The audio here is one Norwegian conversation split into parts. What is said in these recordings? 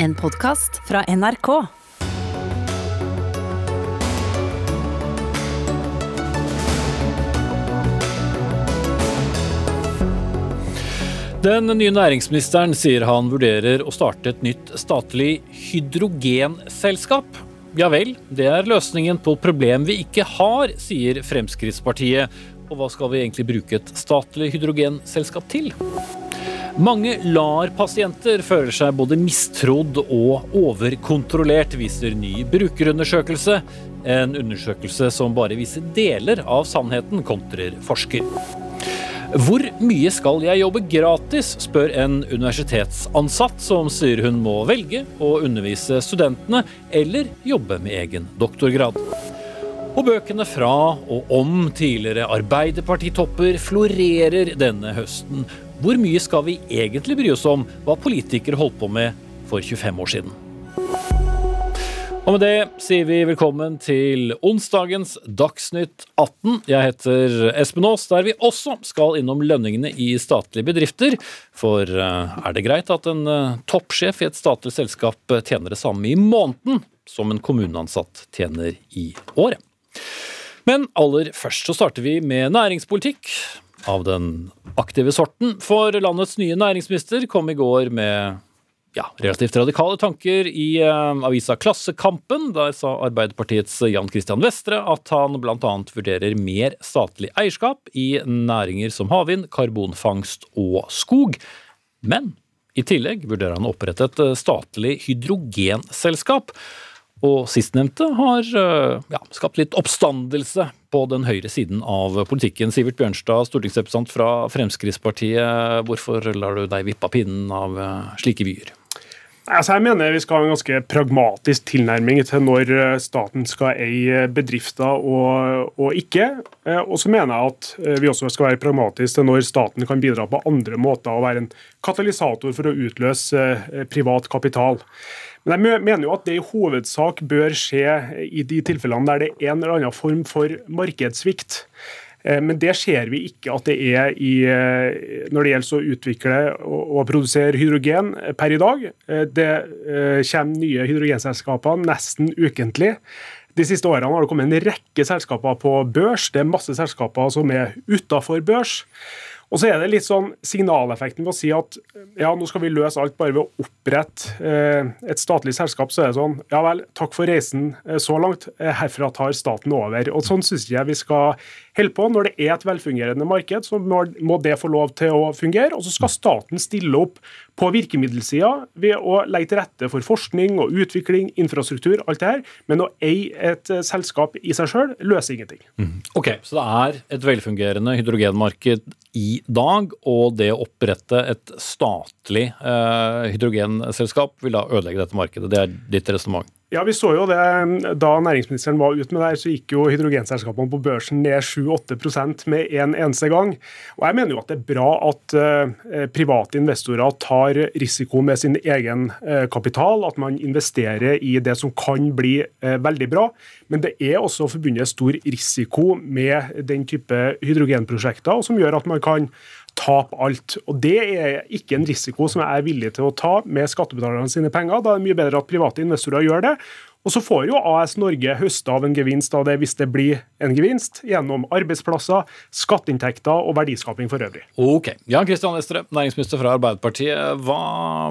En podkast fra NRK. Den nye næringsministeren sier han vurderer å starte et nytt statlig hydrogenselskap. Ja vel, det er løsningen på problem vi ikke har, sier Fremskrittspartiet. Og hva skal vi egentlig bruke et statlig hydrogenselskap til? Mange LAR-pasienter føler seg både mistrodd og overkontrollert, viser ny brukerundersøkelse. En undersøkelse som bare viser deler av sannheten, kontrer forsker. Hvor mye skal jeg jobbe gratis, spør en universitetsansatt som sier hun må velge å undervise studentene eller jobbe med egen doktorgrad. Og bøkene fra og om tidligere Arbeiderpartitopper florerer denne høsten. Hvor mye skal vi egentlig bry oss om hva politikere holdt på med for 25 år siden? Og med det sier vi velkommen til onsdagens Dagsnytt 18. Jeg heter Espen Aas, der vi også skal innom lønningene i statlige bedrifter. For eh, er det greit at en eh, toppsjef i et statlig selskap tjener det samme i måneden som en kommuneansatt tjener i året? Men aller først så starter vi med næringspolitikk av den aktive sorten. For landets nye næringsminister kom i går med ja, relativt radikale tanker i eh, avisa Klassekampen. Der sa Arbeiderpartiets Jan Christian Vestre at han bl.a. vurderer mer statlig eierskap i næringer som havvind, karbonfangst og skog. Men i tillegg vurderer han å opprette et eh, statlig hydrogenselskap. Og sistnevnte har uh, ja, skapt litt oppstandelse på den høyre siden av politikken. Sivert Bjørnstad, stortingsrepresentant fra Fremskrittspartiet. Hvorfor lar du deg vippe av pinnen av slike vyer? Altså jeg mener vi skal ha en ganske pragmatisk tilnærming til når eh, staten skal eie bedrifter og, og ikke. Eh, og så mener jeg at eh, vi også skal være pragmatiske til når staten kan bidra på andre måter og være en katalysator for å utløse privat kapital. Men jeg mener jo at det i hovedsak bør skje i de tilfellene der det er en eller annen form for markedssvikt. Eh, men det ser vi ikke at det er i, eh, når det gjelder å utvikle og, produsere hydrogen per i dag. Eh, det kommer nye hydrogenselskaper nesten ukentlig. De siste årene har det kommet en rekke selskaper på børs. Det er masse selskaper som er utafor børs. Og så er det litt sånn signaleffekten ved å si at ja, nå skal vi løse alt bare ved å opprette eh, et statlig selskap. Så er det sånn ja vel, takk for reisen eh, så langt. Eh, herfra tar staten over. Og Sånn syns jeg vi skal holde på. Når det er et velfungerende marked, så må, det få lov til å fungere. Og så skal staten stille opp på virkemiddelsida ved å legge til rette for forskning og utvikling, infrastruktur, alt det her. Men å eie et selskap i seg sjøl løser ingenting. Mm. Ok, Så det er et velfungerende hydrogenmarked i dag, og det å opprette et statlig eh, hydrogenselskap vil da ødelegge dette markedet. Det er ditt resonnement? Ja, vi så jo det Da næringsministeren var ute med det her, så gikk jo hydrogenselskapene på børsen ned 7-8% med en eneste gang. Og Jeg mener jo at det er bra at uh, private investorer tar risiko med sin egen uh, kapital, at man investerer i det som kan bli uh, veldig bra. Men det er også forbundet stor risiko med den type hydrogenprosjekter, som gjør at man kan tape alt. Og Det er ikke en risiko som jeg er villig til å ta med skattebetalerne sine penger. Da er det mye bedre at private investorer gjør det. Og så får jo AS Norge høste av en gevinst av det hvis det blir en gevinst, gjennom arbeidsplasser, skatteinntekter og verdiskaping for øvrig. Ok. Jan Kristian Vestre, næringsminister fra Arbeiderpartiet. Hva,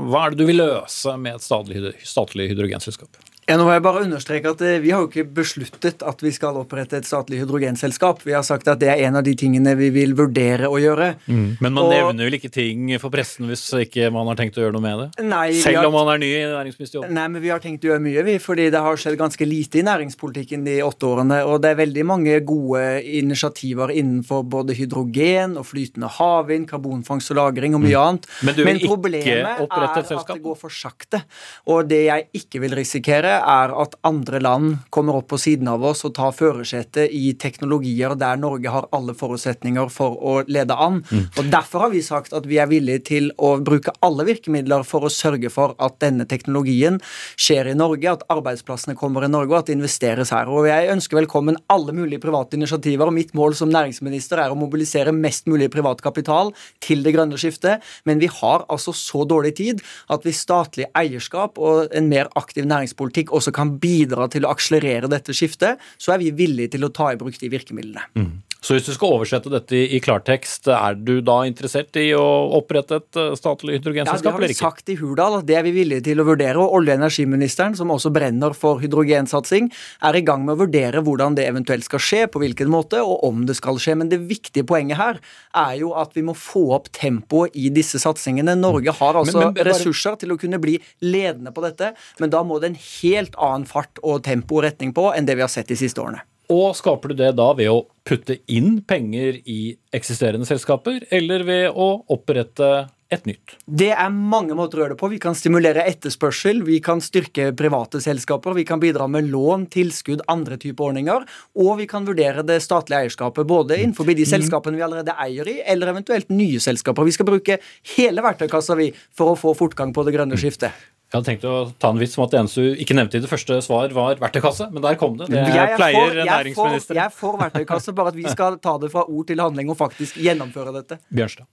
hva, er det du vil løse med et statlig, statlig hydrogenselskap? Ja, nå må jeg bare understreke at eh, Vi har jo ikke besluttet at vi skal opprette et statlig hydrogenselskap. Vi har sagt at det er en av de tingene vi vil vurdere å gjøre. Mm. Men man og, nevner vel ikke ting for pressen hvis ikke man har tenkt å gjøre noe med det? Nei, Selv har, om man er ny i næringsministerjobben? Nei, men vi har tenkt å gjøre mye, vi. Fordi det har skjedd ganske lite i næringspolitikken de åtte årene. Og det er veldig mange gode initiativer innenfor både hydrogen og flytende havvind, karbonfangst og -lagring og mye mm. annet. Men du vil men ikke er at det går for sakte. Og det jeg ikke vil risikere er at andre land kommer opp på siden av oss og tar førersetet i teknologier der Norge har alle forutsetninger for å lede an. Mm. Og Derfor har vi sagt at vi er villige til å bruke alle virkemidler for å sørge for at denne teknologien skjer i Norge, at arbeidsplassene kommer i Norge, og at det investeres her. Og Jeg ønsker velkommen alle mulige private initiativer. og Mitt mål som næringsminister er å mobilisere mest mulig privat kapital til det grønne skiftet. Men vi har altså så dårlig tid at hvis statlig eierskap og en mer aktiv næringspolitikk også kan bidra til å akselerere dette skiftet, så er vi villige til å ta i bruk de virkemidlene. Mm. Så hvis du skal oversette dette i klartekst, er du da interessert i å opprette et eh, statlig hydrogenselskap, eller ikke? Ja, det har vi sagt i Hurdal, det er vi villige til å vurdere. Og olje- og energiministeren, som også brenner for hydrogensatsing, er i gang med å vurdere hvordan det eventuelt skal skje, på hvilken måte, og om det skal skje. Men det viktige poenget her er jo at vi må få opp tempoet i disse satsingene. Norge har altså men, men, bare... ressurser til å kunne bli ledende på dette, men da må det en helt annen fart og tempo og retning på enn det vi har sett de siste årene. Og skaper du det da ved å putte inn penger i eksisterende selskaper, eller ved å opprette et nytt? Det er mange måter å gjøre det på. Vi kan stimulere etterspørsel, vi kan styrke private selskaper, vi kan bidra med lån, tilskudd, andre typer ordninger, og vi kan vurdere det statlige eierskapet, både innenfor de mm. selskapene vi allerede eier i, eller eventuelt nye selskaper. Vi skal bruke hele verktøykassa vi for å få fortgang på det grønne skiftet. Jeg hadde tenkt å ta en vits om at det eneste du ikke nevnte i det første svar, var verktøykasse, men der kom det. Det jeg pleier for, næringsministeren. Jeg får verktøykasse, bare at vi skal ta det fra ord til handling og faktisk gjennomføre dette. Bjørnstad.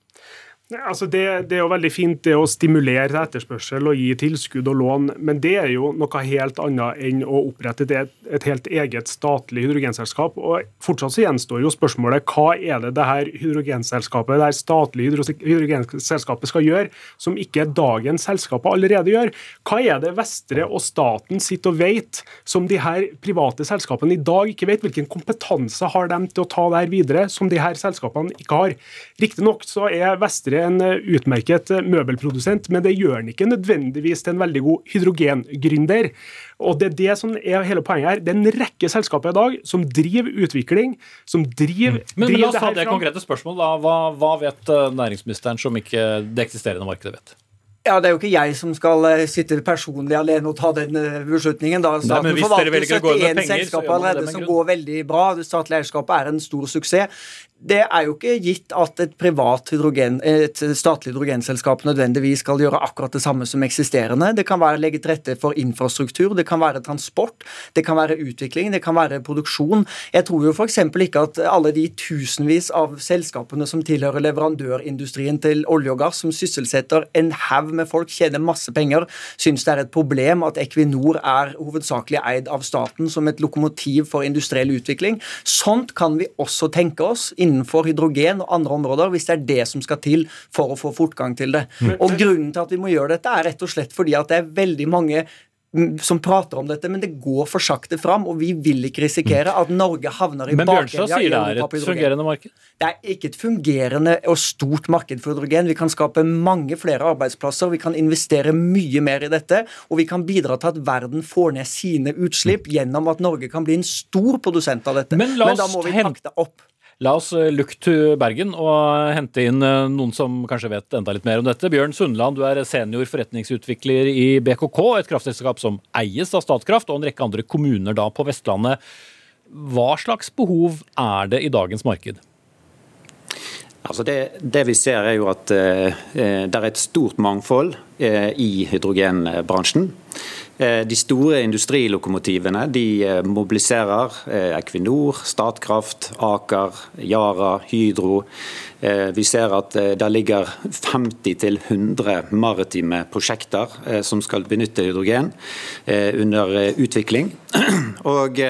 Altså det, det, er jo veldig fint det å stimulere til etterspørsel og gi tilskudd og lån, men det er jo noe helt annet enn å opprette et, et helt eget statlig hydrogenselskap. og Fortsatt så gjenstår jo spørsmålet hva er det det her hydrogenselskapet, det her statlige hydrogenselskapet skal gjøre, som ikke dagens selskaper allerede gjør? Hva er det Vestre og staten sitter og vet, som de her private selskapene i dag ikke vet? Hvilken kompetanse har de til å ta det her videre, som de her selskapene ikke har? Riktignok så er Vestre Vestre en eh, utmerket eh, møbelprodusent, men det gjør han ikke nødvendigvis til en veldig god hydrogengründer. Og det er det som er hele poenget her. Det er en rekke selskaper i dag som driver utvikling, som driver, mm. men, driver men la oss ta det konkrete spørsmål. da. Hva, hva vet eh, næringsministeren som ikke det eksisterende markedet vet? Ja, Det er jo ikke jeg som skal sitte personlig alene og ta den beslutningen. da Staten Nei, forvalter 71 selskaper allerede som går veldig bra. Det statlige eierskapet er en stor suksess det er jo ikke gitt at et hydrogen, et statlig hydrogenselskap nødvendigvis skal gjøre akkurat det samme som eksisterende. Det kan være legge til rette for infrastruktur, det kan være transport, det kan være utvikling, det kan være produksjon. Jeg tror jo f.eks. ikke at alle de tusenvis av selskapene som tilhører leverandørindustrien til olje og gass, som sysselsetter en haug med folk, tjener masse penger, syns det er et problem at Equinor er hovedsakelig eid av staten som et lokomotiv for industriell utvikling. Sånt kan vi også tenke oss innen innenfor hydrogen og andre områder, hvis det er det som skal til for å få fortgang til det. Og Grunnen til at vi må gjøre dette, er rett og slett fordi at det er veldig mange som prater om dette, men det går for sakte fram, og vi vil ikke risikere at Norge havner i bakevja. Men Bjørnstad sier det er et fungerende marked? Det er ikke et fungerende og stort marked for hydrogen. Vi kan skape mange flere arbeidsplasser, vi kan investere mye mer i dette, og vi kan bidra til at verden får ned sine utslipp gjennom at Norge kan bli en stor produsent av dette. Men, men da må vi takte opp. La oss eh, look to Bergen og hente inn eh, noen som kanskje vet enda litt mer om dette. Bjørn Sundland, du er senior forretningsutvikler i BKK, et kraftselskap som eies av Statkraft og en rekke andre kommuner da på Vestlandet. Hva slags behov er det i dagens marked? Altså det, det, vi ser er jo at eh, eh det er et stort mangfold eh, i hydrogenbransjen. Eh, de store industrilokomotivene de eh, mobiliserer eh, Equinor, Statkraft, Aker, Yara, Hydro. Vi ser at det ligger 50-100 maritime prosjekter som skal benytte hydrogen under utvikling. Og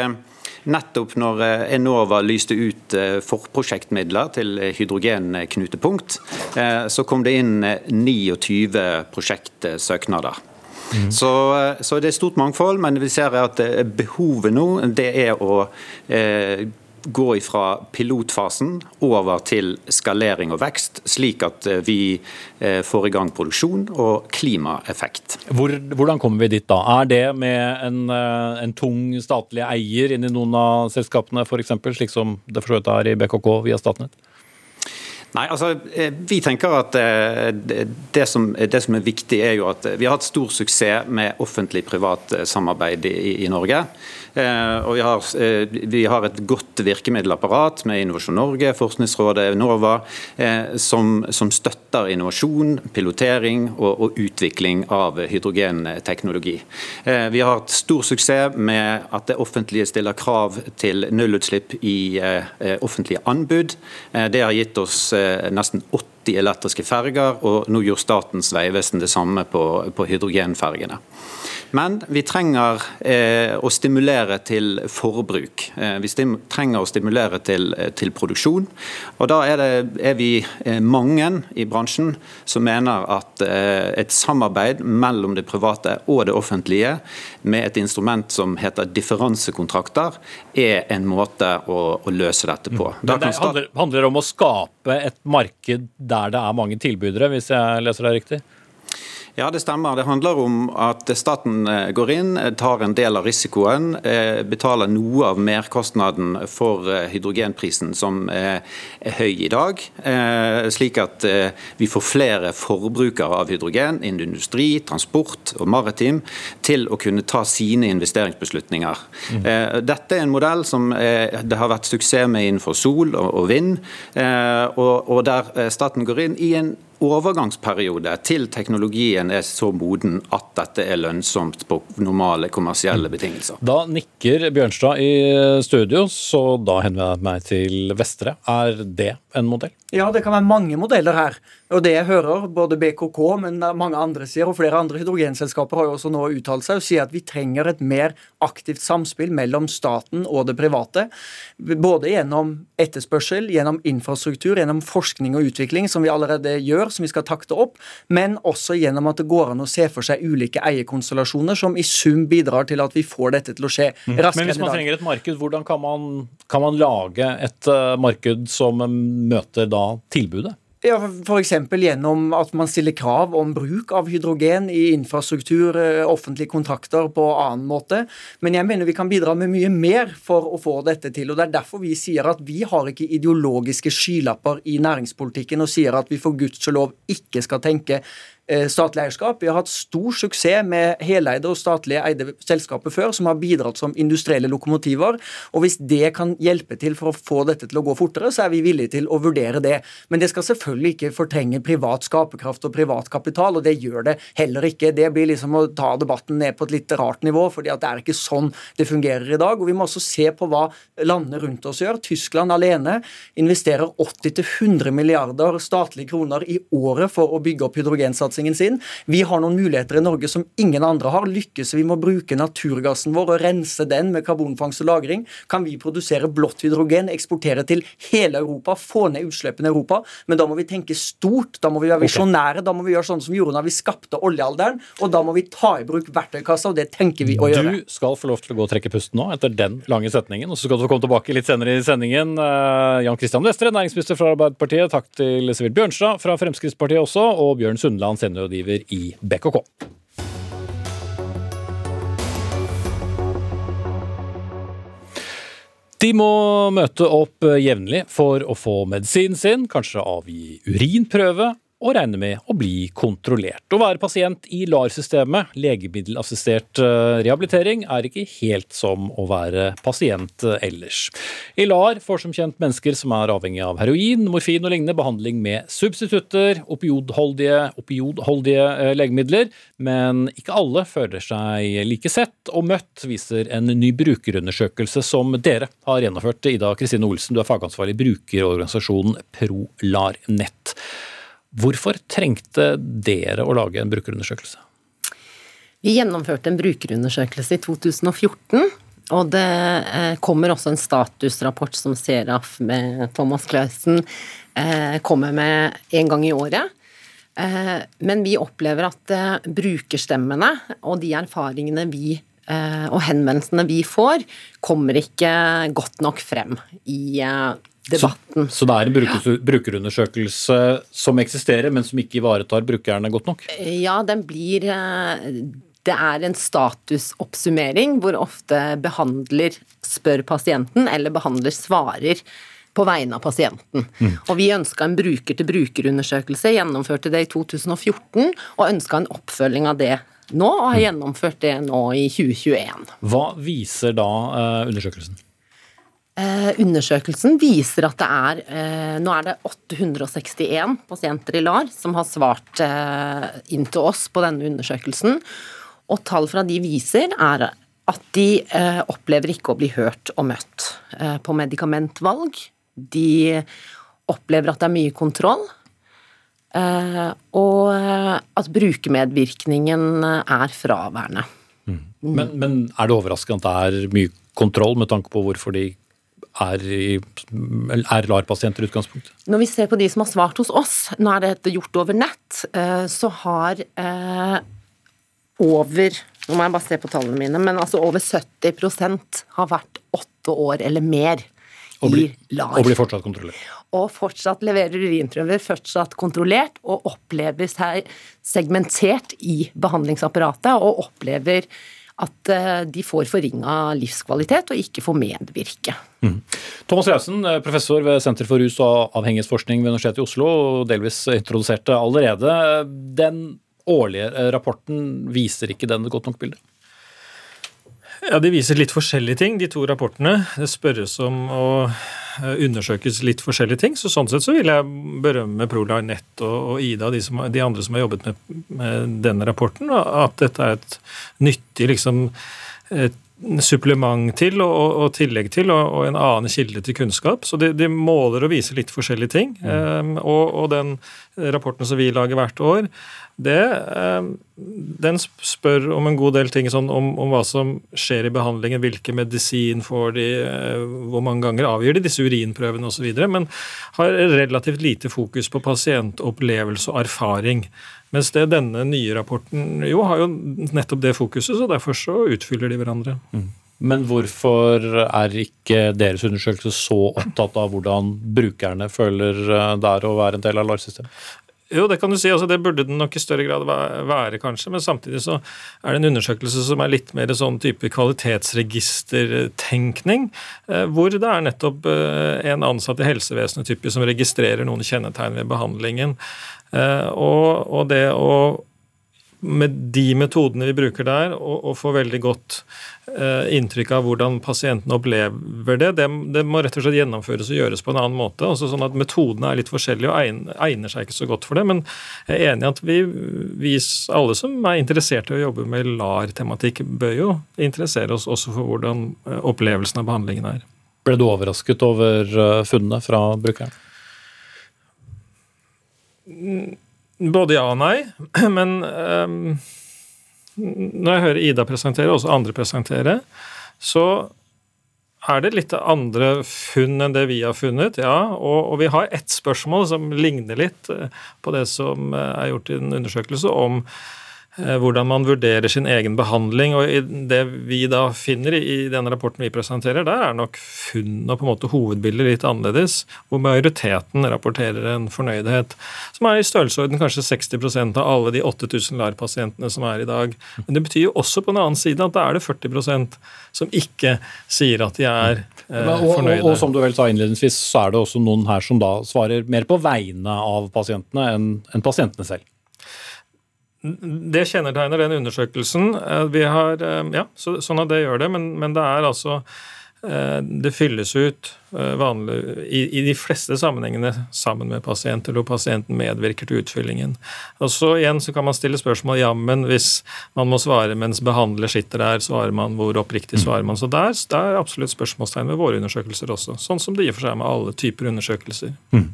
nettopp når Enova lyste ut forprosjektmidler til hydrogenknutepunkt, så kom det inn 29 prosjektsøknader. Mm. Så, eh, så, det er stort mangfold, men vi ser at eh, behovet nå det er å eh, gå fra pilotfasen over til skalering og vekst, slik at eh, vi får i gang produksjon og klimaeffekt. Hvor, hvordan kommer vi dit da? Er det med en, en tung statlig eier inn i noen av selskapene f.eks., slik som det for så vidt er i BKK via Statnett? Nei, altså, eh, Vi tenker at eh, det som, det som, er viktig, er jo at vi har hatt stor suksess med offentlig-privat samarbeid i, i Norge. Og vi har, vi har et godt virkemiddelapparat med Innovasjon Norge, Forskningsrådet, Enova, som, som støtter innovasjon, pilotering og, og utvikling av hydrogenteknologi. Vi har hatt stor suksess med at det offentlige stiller krav til nullutslipp i offentlige anbud. Det har gitt oss nesten 80 80 elektriske ferger, og nå gjør Statens vegvesen det samme på, på hydrogenfergene. Men vi trenger eh, å stimulere til forbruk. Eh, vi trenger å stimulere til, eh, til produksjon. Og Da er, det, er vi eh, mange i bransjen som mener at eh, et samarbeid mellom det private og det offentlige med et instrument som heter differansekontrakter, er en måte å, å løse dette på. Mm. Da det handler, handler om å skape et marked der det er mange tilbydere, hvis jeg leser det riktig? Ja, det stemmer. Det handler om at staten eh, går inn, eh, tar en del av risikoen, eh, betaler noe av merkostnaden for hydrogenprisen, som er høy i dag. Slik at vi får flere forbrukere av hydrogen innen industri, transport og maritim til å kunne ta sine investeringsbeslutninger. Mm. Dette er en modell som det har vært suksess med innenfor sol og vind, og der staten går inn i en overgangsperiode til teknologien er så moden at dette er lønnsomt på normale kommersielle betingelser. Da nikker Bjørnstad i studio, så da henvender jeg meg til Vestre. Er det en modell? Ja, det kan være mange modeller her. Og det jeg hører, både BKK, men mange andre sier, og flere andre hydrogenselskaper har jo også nå uttalt seg og sier at vi trenger et mer aktivt samspill mellom staten og det private. Både gjennom etterspørsel, gjennom infrastruktur, gjennom forskning og utvikling, som vi allerede gjør, som vi skal takte opp, men også gjennom at det går an å se for seg ulike eierkonstellasjoner som i sum bidrar til at vi får dette til å skje mm. raskere Men hvis man trenger et marked, hvordan kan man, kan man lage et uh, marked som møter da tilbudet? Ja, F.eks. gjennom at man stiller krav om bruk av hydrogen i infrastruktur, eh, offentlige kontrakter på annen måte. Men jeg mener vi kan bidra med mye mer for å få dette til. og Det er derfor vi sier at vi har ikke ideologiske skylapper i næringspolitikken og sier at vi for guds lov ikke skal tenke statlig eierskap. Vi har hatt stor suksess med heleide og statlige eide selskaper før, som har bidratt som industrielle lokomotiver. og Hvis det kan hjelpe til for å få dette til å gå fortere, så er vi villige til å vurdere det. Men det skal selvfølgelig ikke fortrenge privat skaperkraft og privat kapital, og det gjør det heller ikke. Det blir liksom å ta debatten ned på et litt rart nivå, fordi at det er ikke sånn det fungerer i dag. og Vi må også se på hva landene rundt oss gjør. Tyskland alene investerer 80-100 milliarder statlige kroner i året for å bygge opp hydrogensatsing oljesatsingen sin. Vi har noen muligheter i Norge som ingen andre har. Lykkes vi med å bruke naturgassen vår og rense den med karbonfangst og -lagring, kan vi produsere blått hydrogen, eksportere til hele Europa, få ned utslippene i Europa. Men da må vi tenke stort, da må vi være visjonære, da må vi gjøre sånn som vi gjorde da vi skapte oljealderen, og da må vi ta i bruk verktøykassa, og det tenker vi å gjøre. Du skal få lov til å gå og trekke pusten nå, etter den lange setningen, og så skal du få komme tilbake litt senere i sendingen. Uh, Jan Christian Vestre, næringsminister fra Arbeiderpartiet, takk til Sivert Bjørnstad fra Fremskrittspartiet også, og Bjørn Sundland, seniorrådgiver i BKK. De må møte opp jevnlig for å få medisinen sin, kanskje avgi urinprøve og regne med å bli kontrollert. Å være pasient i LAR-systemet, legemiddelassistert eh, rehabilitering, er ikke helt som å være pasient eh, ellers. I LAR får som kjent mennesker som er avhengig av heroin, morfin og lignende behandling med substitutter, opiodholdige, opiodholdige eh, legemidler, men ikke alle føler seg like sett og møtt, viser en ny brukerundersøkelse som dere har gjennomført. Ida Kristine Olsen, du er fagansvarlig i brukerorganisasjonen ProLarNett. Hvorfor trengte dere å lage en brukerundersøkelse? Vi gjennomførte en brukerundersøkelse i 2014. Og det eh, kommer også en statusrapport som Seraf med Thomas Clausen eh, kommer med en gang i året. Eh, men vi opplever at brukerstemmene og de erfaringene vi og henvendelsene vi får, kommer ikke godt nok frem i debatten. Så, så det er en brukerundersøkelse som eksisterer, men som ikke ivaretar brukerne godt nok? Ja, den blir eh, det er en statusoppsummering hvor ofte behandler spør pasienten, eller behandler svarer på vegne av pasienten. Mm. Og vi ønska en bruker-til-bruker-undersøkelse, gjennomførte det i 2014, og ønska en oppfølging av det nå, og har gjennomført det nå i 2021. Hva viser da uh, undersøkelsen? Eh, undersøkelsen viser at det er eh, Nå er det 861 pasienter i LAR som har svart eh, inn til oss på denne undersøkelsen. Og tall fra de viser er at de eh, opplever ikke å bli hørt og møtt eh, på medikamentvalg. De opplever at det er mye kontroll. Eh, og at brukermedvirkningen er fraværende. Mm. Men, men er det overraskende at det er mye kontroll, med tanke på hvorfor de er, er LAR-pasienter i utgangspunktet? Når vi ser på de som har svart hos oss, nå er dette gjort over nett, eh, så har eh, over Nå må jeg bare se på tallene mine, men altså over 70% har vært åtte år eller mer og bli, i LAR. Og blir fortsatt kontrollert. Og fortsatt leverer urinprøver, fortsatt kontrollert, og opplever seg segmentert i behandlingsapparatet, og opplever at eh, de får forringa livskvalitet og ikke får medvirke. Mm. Thomas Rausen, eh, professor ved Senter for rus- og avhengighetsforskning ved Universitetet i Oslo, delvis introduserte allerede. Den årlige eh, rapporten, viser ikke den et godt nok bilde? Ja, De viser litt forskjellige ting, de to rapportene. Det spørres om å Eh, undersøkes litt forskjellige ting. Så sånn sett så vil jeg berømme Prolar Nett og, og Ida, de, som, de, andre som har jobbet med, med denne rapporten, at dette er et nyttig liksom, et supplement til og, og, tillegg til, og, og, en annen kilde til kunnskap. Så de, de måler og viser litt forskjellige ting. Mm. Um, og, og, den rapporten som vi lager hvert år, det, um, den spør om en god del ting sånn, om, om, hva som skjer i behandlingen, hvilke medisin får de, uh, hvor mange ganger avgir de disse urinprøvene osv., men har relativt lite fokus på pasientopplevelse og erfaring. Mens det denne nye rapporten jo har jo nettopp det fokuset, så derfor så utfyller de hverandre. Mm. Men hvorfor er ikke deres undersøkelse så opptatt av hvordan brukerne føler eh, det er å være en del av LAR-systemet? Jo, det kan du si. altså Det burde den nok i større grad være, kanskje. Men samtidig så er det en undersøkelse som er litt mer sånn type kvalitetsregistertenkning. Eh, hvor det er nettopp eh, en ansatt i helsevesenet typisk som registrerer noen kjennetegn ved behandlingen. Eh, og, og det å med de metodene vi bruker der, og, og få veldig godt eh, inntrykk av hvordan pasientene opplever det, det, det, må rett og slett gjennomføres og gjøres på en annen måte. altså sånn at Metodene er litt forskjellige og egner, seg ikke så godt for det. Men jeg er enig i at vi, vi alle som er interessert i å jobbe med LAR-tematikk, bør jo interessere oss også for hvordan eh, opplevelsen av behandlingen er. Ble du overrasket over eh, funnene fra brukeren? Både ja og nei. Men um, når jeg hører Ida presentere, og også andre presentere, så er det litt andre funn enn det vi har funnet, ja. Og, og vi har ett spørsmål som ligner litt eh, på det som eh, er gjort i en undersøkelse om hvordan man vurderer sin egen behandling. og Det vi da finner i denne rapporten vi presenterer, der er nok funn og på en måte hovedbildet litt annerledes. Hvor majoriteten rapporterer en fornøydhet som er i størrelsesorden kanskje 60% av alle de 8000 LAR-pasientene som er i dag. Men det betyr jo også på den annen side at da er det 40% som ikke sier at de er eh, fornøyde. Og, og, og, som du vel sa innledningsvis, så er det også noen her som da svarer mer på vegne av pasientene enn en pasientene selv. Det kjennetegner den undersøkelsen. Eh, vi har, eh, ja, så, sånn at det gjør det, men, men det er altså Eh, det fylles ut vanlig, i, i, de fleste sammenhengene sammen med pasient, eller hvor pasienten medvirker til utfyllingen. Og så igjen så kan man stille spørsmål ja, men hvis man må svare mens behandler sitter der, svarer man hvor oppriktig svarer man. Så der, der er absolutt spørsmålstegn ved våre undersøkelser også. Sånn som det og for seg med alle typer undersøkelser. Mm.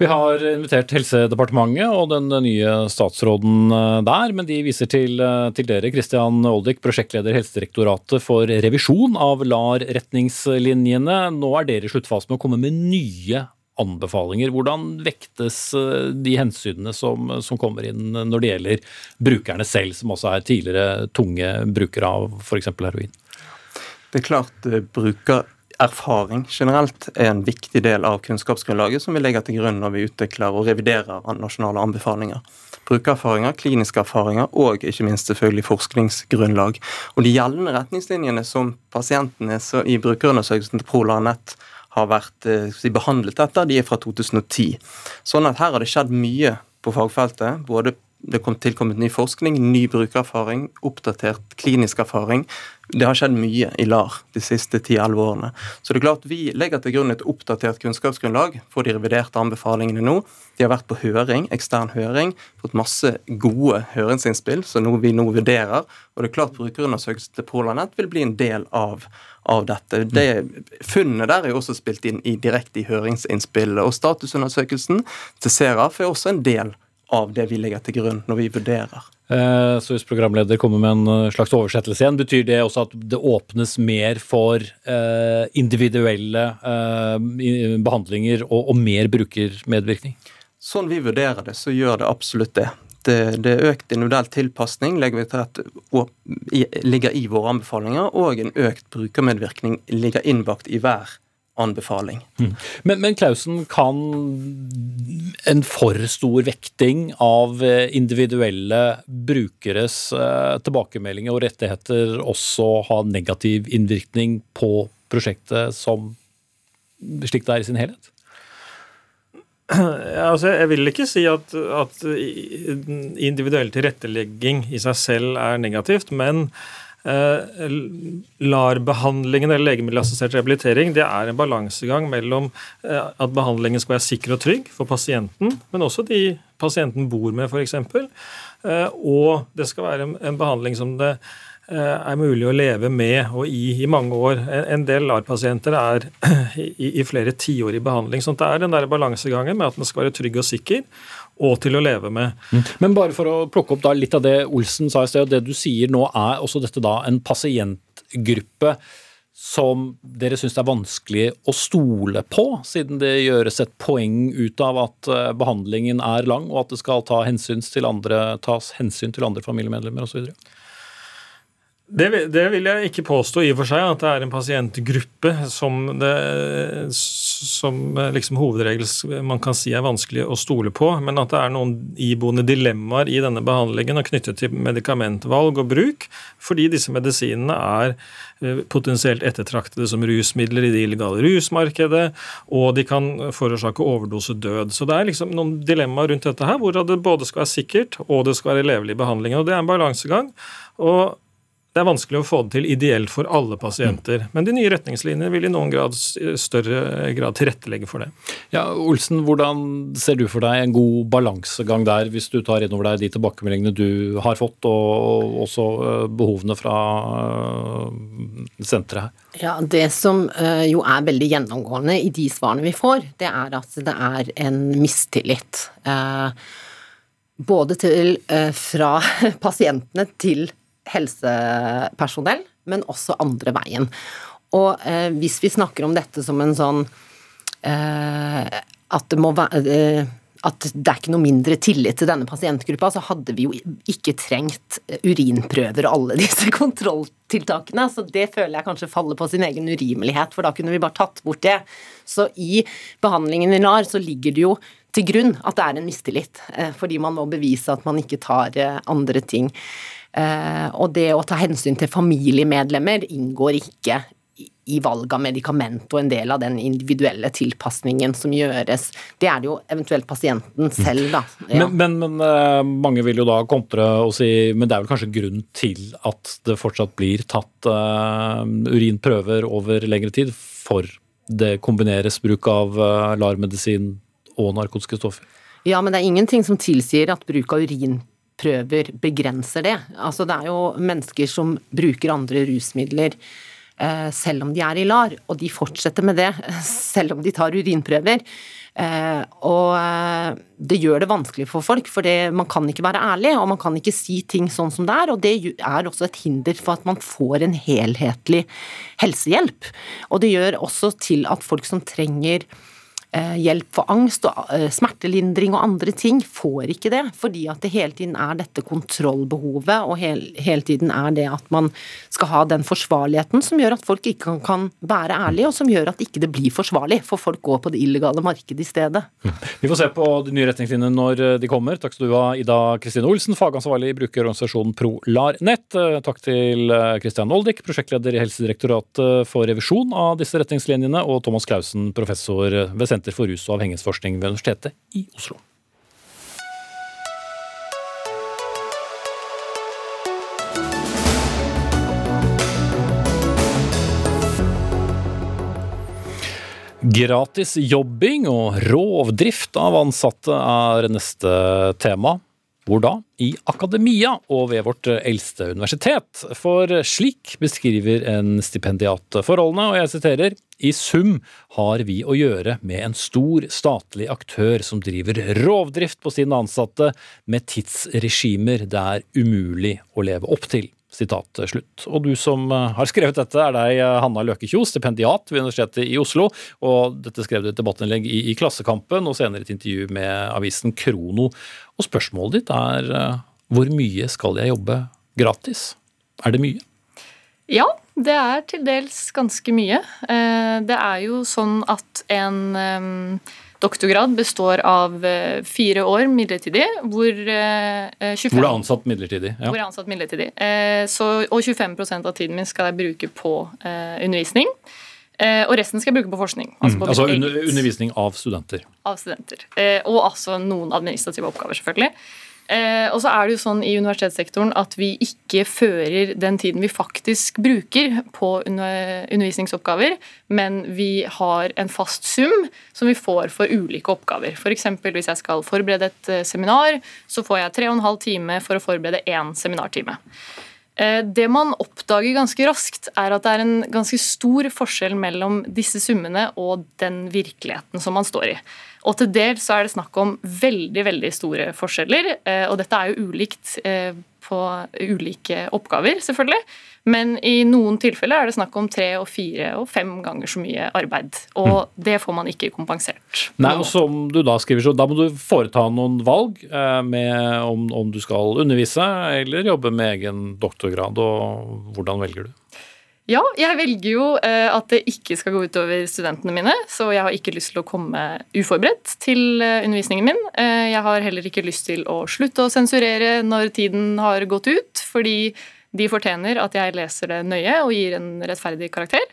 Vi har invitert Helsedepartementet og den nye statsråden eh, der, men de viser til, til dere, Christian Oldik, prosjektleder Helsedirektoratet for revisjon av LAR-retning retningslinjene. Nå er dere i sluttfasen med å komme med nye anbefalinger. Hvordan vektes eh, de hensynene som, som, kommer inn når det gjelder brukerne selv, som også er tidligere tunge brukere av f.eks. heroin? Det er klart eh, brukererfaring generelt er en viktig del av kunnskapsgrunnlaget som vi legger til grunn når vi utvikler og reviderer nasjonale anbefalinger. Brukererfaringer, kliniske erfaringer og ikke minst selvfølgelig forskningsgrunnlag. Og De gjeldende retningslinjene som pasientene i brukerundersøkelsen til ProLarNet har vært si, behandlet etter, de er fra 2010. Sånn at her har det skjedd mye på fagfeltet. både det kom tilkommet ny forskning, ny brukererfaring, oppdatert klinisk erfaring. Det har skjedd mye i LAR de siste 10-11 årene. Så det er klart Vi legger til grunn et oppdatert kunnskapsgrunnlag for de reviderte anbefalingene nå. De har vært på høring, ekstern høring, fått masse gode høringsinnspill, noe vi nå vurderer. Og det er klart Brukerundersøkelsen til Polarnett vil bli en del av, av dette. Det, funnene der er jo også spilt inn i direkte i høringsinnspillet. Og statusundersøkelsen til Seraf er også en del av det vi legger til grunn når vi vurderer. Eh, så hvis programleder kommer med en eh, slags oversettelse igjen, betyr det også at det åpnes mer for eh, individuelle behandlinger og mer brukermedvirkning? Sånn vi vurderer det, så gjør det absolutt det. Det, det er økt individuell tilpasning legger vi til at ligger i våre anbefalinger, og en økt brukermedvirkning ligger innbakt i hver anbefaling. Mm. Men, men, Klausen, kan en for stor vekting av eh, individuelle brukeres eh, tilbakemeldinger og rettigheter også ha negativ innvirkning på prosjektet som slik det er i sin helhet? Altså jeg vil ikke si at, at individuell tilrettelegging i seg selv er negativt, men LAR-behandlingen eller legemiddelassistert rehabilitering det er en balansegang mellom eh, at behandlingen skal være sikker og trygg for pasienten, men også de pasienten bor med, f.eks. Eh, og det skal være en behandling som det er mulig å leve med og i i mange år. En del LAR-pasienter er i, i flere tiår i behandling. Så det er den der balansegangen med at den skal være trygg og sikker, og til å leve med. Mm. Men bare for å plukke opp litt av det Olsen sa i sted, og det du sier nå, er også dette da en pasientgruppe som dere syns er vanskelig å stole på, siden det gjøres et poeng ut av at eh, behandlingen er lang, og at det skal ta hensyn til andre, tas hensyn til andre familiemedlemmer osv.? Det, det, vil jeg ikke påstå i og for seg, at det er en pasientgruppe som, det, som liksom hovedregel man kan si er vanskelig å stole på, men at det er noen iboende dilemmaer i denne behandlingen og knyttet til medikamentvalg og bruk, fordi disse medisinene er eh, potensielt ettertraktede som rusmidler i det illegale rusmarkedet, og de kan forårsake overdosedød. Så det er liksom noen dilemmaer rundt dette her, hvor det både skal være sikkert og det skal være levelig behandling. og Det er en balansegang. og det er vanskelig å få det til ideelt for alle pasienter. Men de nye retningslinjene vil i noen grad større grad tilrettelegge for det. Ja, Olsen, hvordan ser du for deg en god balansegang der, hvis du tar innover deg de tilbakemeldingene du har fått, og også øh, behovene fra senteret her? Ja, Det som jo er veldig gjennomgående i de svarene vi får, det er at det er en mistillit. Både til, fra pasientene til helsepersonell, men også andre veien. Og eh, hvis vi snakker om dette som en sånn eh, at det må eh, at det er ikke noe mindre tillit til denne pasientgruppa, så hadde vi jo ikke trengt urinprøver og alle disse kontrolltiltakene. Så det føler jeg kanskje faller på sin egen urimelighet, for da kunne vi bare tatt bort det. Så i behandlingen i LAR så ligger det jo til grunn at det er en mistillit, eh, fordi man må bevise at man ikke tar eh, andre ting. Eh, og det å ta hensyn til familiemedlemmer inngår ikke i valg av medikament og en del av den individuelle tilpasningen som gjøres. Det er det jo eventuelt pasienten selv, da. Ja. Men, men, men, eh, mange vil jo da kontre og si men det er vel kanskje grunn til at det fortsatt blir tatt uh, urinprøver over lengre tid for det kombineres bruk av LAR-medisin og narkotiske stoffer? Ja, men det er ingenting som tilsier at bruk av urin prøver begrenser det. Altså det er jo mennesker som bruker andre rusmidler eh, selv om de er i LAR, og de fortsetter med det selv om de tar urinprøver. Eh, og eh, det gjør det vanskelig for folk, for det, man kan ikke være ærlig, og man kan ikke si ting sånn som det er. Og det er også et hinder for at man får en helhetlig helsehjelp. Og det gjør også til at folk som trenger hjelp for angst og eh, smertelindring og andre ting, får ikke det. Fordi at det hele tiden er dette kontrollbehovet, og hele, tiden er det at man skal ha den forsvarligheten som gjør at folk ikke kan, være ærlige, og som gjør at ikke det blir forsvarlig, for folk går på det illegale markedet i stedet. Vi får se på de nye retningslinjene når eh, de kommer. Takk skal du ha, Ida Kristine Olsen, fagansvarlig i brukerorganisasjonen ProLarNet. Takk til Kristian Oldik, prosjektleder i Helsedirektoratet for revisjon av disse retningslinjene, og Thomas Clausen, professor ved Senter Senter for rus- og avhengighetsforskning ved Universitetet i Oslo. Gratis jobbing og rovdrift av ansatte er neste tema. Hvor da? I akademia og ved vårt eldste universitet. For slik beskriver en stipendiat forholdene, og jeg siterer i sum har vi å gjøre med en stor statlig aktør som driver rovdrift på sine ansatte med tidsregimer det er umulig å leve opp til. Sitat slutt. Og du som eh, har skrevet dette, er deg Hanna Hanna Løkekjo, stipendiat ved Universitetet i Oslo. Og dette skrev du et debattinnlegg i, i Klassekampen, og senere et intervju med avisen Krono. Og spørsmålet ditt er eh, hvor mye skal jeg jobbe gratis? Er det mye? Ja, det er til dels ganske mye. Det er jo sånn at en Doktorgrad består av eh, fire år midlertidig, hvor 25 eh, eh, Hvor det er ansatt midlertidig. Ja. Hvor er ansatt midlertidig. Så, og 25% av tiden min skal jeg bruke på undervisning. Og resten skal jeg bruke på forskning. Altså, på mm, altså under, undervisning av studenter. Av studenter. Og altså noen administrative oppgaver, selvfølgelig. Eh, og så er det jo sånn i universitetssektoren at vi ikke fører den tiden vi faktisk bruker på undervisningsoppgaver, men vi har en fast sum som vi får for ulike oppgaver. F.eks. hvis jeg skal forberede et eh, seminar, så får jeg tre og en halv time for å forberede én seminartime. Eh, det man oppdager ganske raskt, er at det er en ganske stor forskjell mellom disse summene og den virkeligheten som man står i. Og til dels så er det snakk om veldig veldig store forskjeller. Eh, og dette er jo ulikt eh, på ulike oppgaver, selvfølgelig. Men i noen tilfeller er det snakk om tre og fire og fem ganger så mye arbeid. Og mm. det får man ikke kompensert. Nei, og som du Da skriver, så da må du foreta noen valg eh, med om, om du skal undervise eller jobbe med egen doktorgrad. og Hvordan velger du? Ja, jeg velger jo eh, at det ikke skal gå utover studentene mine. Så jeg har ikke lyst til å komme uforberedt til eh, undervisningen min. Eh, jeg har heller ikke lyst til å slutte å sensurere når tiden har gått ut, fordi de fortjener at jeg leser det nøye og gir en rettferdig karakter.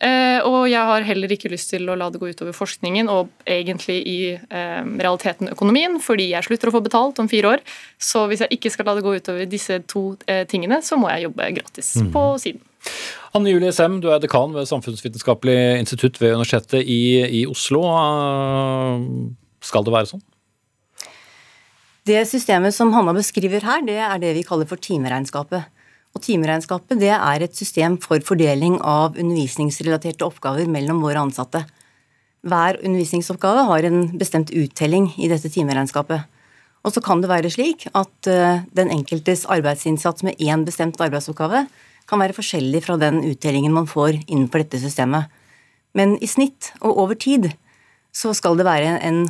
Og jeg har heller ikke lyst til å la det gå utover forskningen og egentlig i realiteten økonomien, fordi jeg slutter å få betalt om fire år. Så hvis jeg ikke skal la det gå utover disse to tingene, så må jeg jobbe gratis mm. på siden. Anne Julie Sem, du er dekan ved Samfunnsvitenskapelig institutt ved Universitetet i, i Oslo. Eh, skal det være sånn? Det systemet som Hanna beskriver her, det er det vi kaller for timeregnskapet. Og Timeregnskapet det er et system for fordeling av undervisningsrelaterte oppgaver mellom våre ansatte. Hver undervisningsoppgave har en bestemt uttelling i dette timeregnskapet. Og så kan det være slik at eh, den enkeltes arbeidsinnsats med én bestemt arbeidsoppgave kan være forskjellig fra den uttellingen man får innenfor dette systemet. Men i snitt og over tid så skal det være en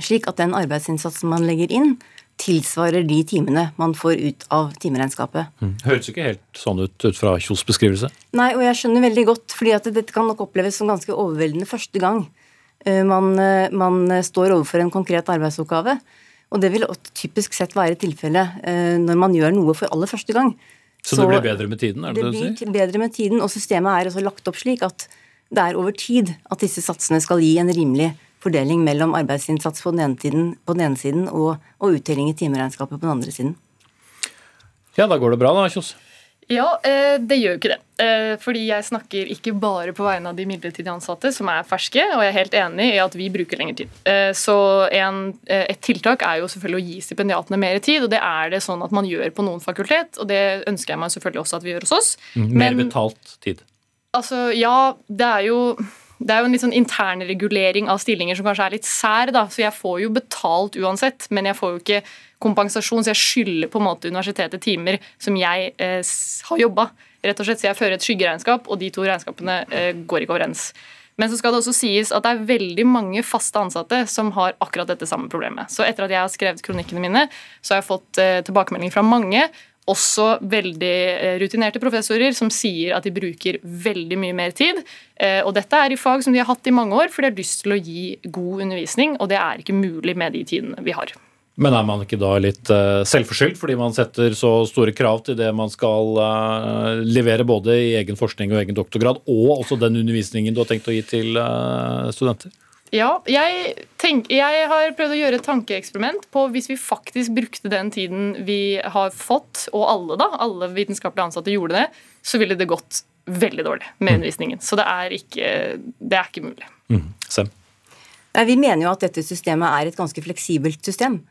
slik at den arbeidsinnsatsen man legger inn, tilsvarer de timene man får ut av timeregnskapet. Mm. Høres ikke helt sånn ut ut fra Kjos beskrivelse? Nei, og jeg skjønner veldig godt, fordi at dette kan nok oppleves som ganske overveldende første gang eh, man, eh, man står overfor en konkret arbeidsoppgave. Og det vil typisk sett være tilfellet eh, når man gjør noe for aller første gang. Så, det blir bedre med tiden? er det det, det du sier? Blir bedre med tiden, og systemet er også lagt opp slik at det er over tid at disse satsene skal gi en rimelig fordeling mellom arbeidsinnsats på den ene, tiden, på den ene siden og, og uttelling i timeregnskapet på den andre siden. Ja, da går det bra da, Kjos? Ja, eh, det gjør jo ikke det. Eh, fordi jeg snakker ikke bare på vegne av de midlertidig ansatte, som er ferske, og jeg er helt enig i at vi bruker lengre tid. Eh, så en, et tiltak er jo selvfølgelig å gi stipendiatene mer tid, og det er det sånn at man gjør på noen fakultet, og det ønsker jeg meg selvfølgelig også at vi gjør hos oss. Mm, mer Men, betalt tid? Altså, ja, det er jo det er jo en litt sånn internregulering av stillinger som kanskje er litt sær. da, Så jeg får jo betalt uansett, men jeg får jo ikke kompensasjon, så jeg skylder på en måte universitetet timer som jeg eh, har jobba. Rett og slett, så jeg fører et skyggeregnskap, og de to regnskapene eh, går ikke overens. Men så skal det også sies at det er veldig mange faste ansatte som har akkurat dette samme problemet. Så etter at jeg har skrevet kronikkene mine, så har jeg fått eh, tilbakemelding fra mange også veldig eh, rutinerte professorer som sier at de bruker veldig mye mer tid. Eh, og dette er i fag som de har hatt i mange år, for de har lyst til å gi god undervisning, og det er ikke mulig med de tidene vi har. Men er man ikke da litt uh, selvforskyldt fordi man setter så store krav til det man skal levere både i egen forskning og egen doktorgrad, og også den undervisningen du har tenkt å gi til studenter? Ja, jeg, tenk, jeg, har prøvd å gjøre et tankeeksperiment på hvis vi faktisk brukte den tiden vi har fått, og alle da, alle vitenskapelige ansatte gjorde det, så ville det gått veldig dårlig med mm. undervisningen. Så det er ikke, det er ikke mulig. Mm. Sem. Nei, Vi mener jo at dette systemet er et ganske fleksibelt system.